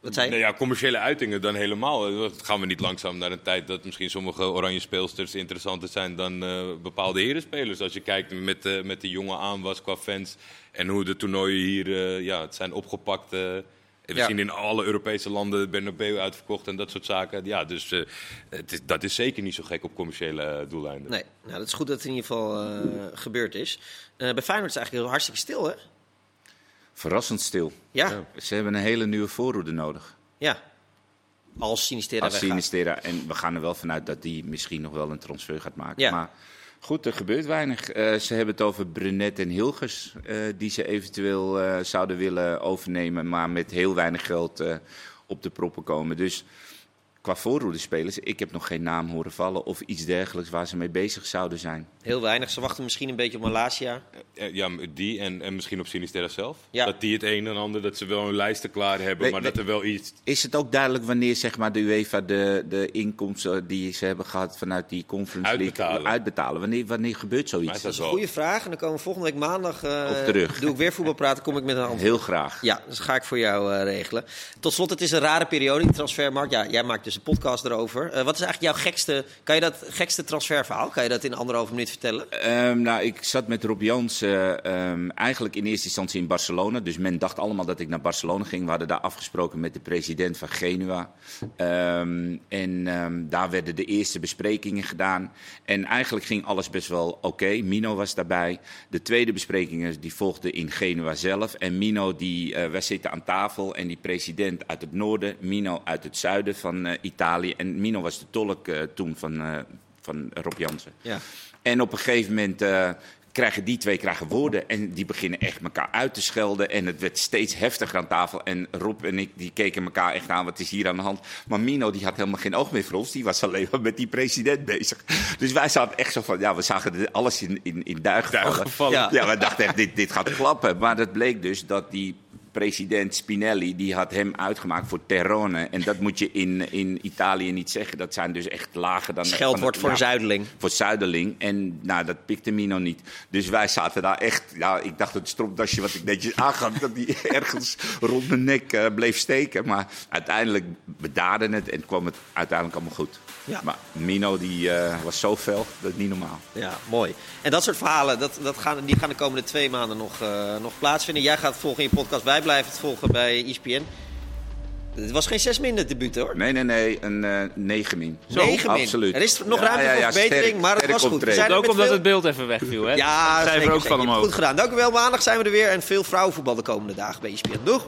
wat zei je? Nou ja, commerciële uitingen dan helemaal. Eh, Gaan we niet langzaam naar een tijd dat misschien sommige oranje speelsters interessanter zijn dan eh, bepaalde herenspelers. Als je kijkt met, met de jonge aanwas qua fans en hoe de toernooien hier eh, ja, het zijn opgepakt. eh, we Ja. zien in alle Europese landen Bernabeu uitverkocht en dat soort zaken. Ja, dus het is, dat is zeker niet zo gek op commerciële doeleinden. Nee, nou, dat is goed dat het in ieder geval gebeurd is. Bij Feyenoord is het eigenlijk heel hartstikke stil, hè? Verrassend stil. Ja, Ja. ja. Ze hebben een hele nieuwe voorhoede nodig. Als Sinistera Als. Sinistera. En we gaan er wel vanuit dat die misschien nog wel een transfer gaat maken. Ja. Maar goed, er gebeurt weinig. Eh, ze hebben het over Brunet en Hilgers. eh, die ze eventueel eh, zouden willen overnemen. Maar met heel weinig geld eh, op de proppen komen. Dus qua voorhoedespelers, ik heb nog geen naam horen vallen. Of iets dergelijks waar ze mee bezig zouden zijn. Heel weinig. Ze wachten misschien een beetje op Malasia. Eh, Ja, die en, en misschien op Sinisterra zelf. Ja. Dat die het een en ander, dat ze wel hun lijsten klaar hebben, maar dat er wel iets... Is het ook duidelijk wanneer zeg maar, de UEFA de, de inkomsten die ze hebben gehad vanuit die Conference League Uitbetalen. uitbetalen? Wanneer, wanneer gebeurt zoiets? is Dat is een goede vraag. En dan komen we volgende week maandag... eh, Op terug. Doe ik weer voetbal praten, kom ik met een antwoord. Heel graag. Ja, dat ga ik voor jou eh, regelen. Tot slot, het is een rare periode, die transfermarkt. Ja, jij maakt dus een podcast erover. Eh, wat is eigenlijk jouw gekste, kan je dat gekste transferverhaal? Kan je dat in anderhalve minuut vertellen? Ehm, nou, ik zat met Rob Jans eh, ehm, eigenlijk in eerste instantie in Barcelona. Dus men dacht allemaal dat ik naar Barcelona ging. We hadden daar afgesproken met de president van Genua. Ehm, en daar werden de eerste besprekingen gedaan. En eigenlijk ging alles best wel oké. Mino was daarbij. De tweede besprekingen die volgden in Genua zelf. En Mino, die, eh wij zitten aan tafel. En die president uit het noorden, Mino uit het zuiden van Italië. En Mino was de tolk eh, toen van, eh, van Rob Jansen. Ja. En op een gegeven moment eh, krijgen die twee krijgen woorden en die beginnen echt elkaar uit te schelden. En het werd steeds heftiger aan tafel. En Rob en ik die keken elkaar echt aan, wat is hier aan de hand? Maar Mino die had helemaal geen oog meer voor ons, die was alleen maar met die president bezig. Dus wij zaten echt zo van, ja, we zagen alles in, in, in duigen vallen. Duigen vallen. Ja. Ja, we dachten echt, dit, dit gaat klappen. Maar het bleek dus dat die president Spinelli, die had hem uitgemaakt voor Terrone. En dat moet je in, in Italië niet zeggen. Dat zijn dus echt lager dan... Scheldwoord van voor ja, zuideling. voor Zuiderling. En nou, dat pikte Mino niet. Dus wij zaten daar echt. Ja, ik dacht het stropdasje wat ik netjes aangaf, dat die ergens rond mijn nek eh, bleef steken. Maar uiteindelijk bedaarde het en kwam het uiteindelijk allemaal goed. Ja. Maar Mino die, eh, was zo fel, dat is niet normaal. Ja, mooi. En dat soort verhalen, dat, dat gaan, die gaan de komende twee maanden nog, eh, nog plaatsvinden. Jij gaat het volgen in je podcast, wij blijven het volgen bij ESPN. Het was geen 6 min het debuut hoor. Nee, nee, nee, een eh 9 min. 9 min. Absoluut. Er is nog Ja, ruimte ja, voor verbetering, sterk- maar het was goed. We zijn Ook omdat veel- het beeld even wegviel, hè? Ja, Cijfer zeker, ook zeker. van Je hebt omhoog. Goed gedaan. Dank u wel. Maandag zijn we er weer en veel vrouwenvoetbal de komende dagen bij ESPN. Doeg!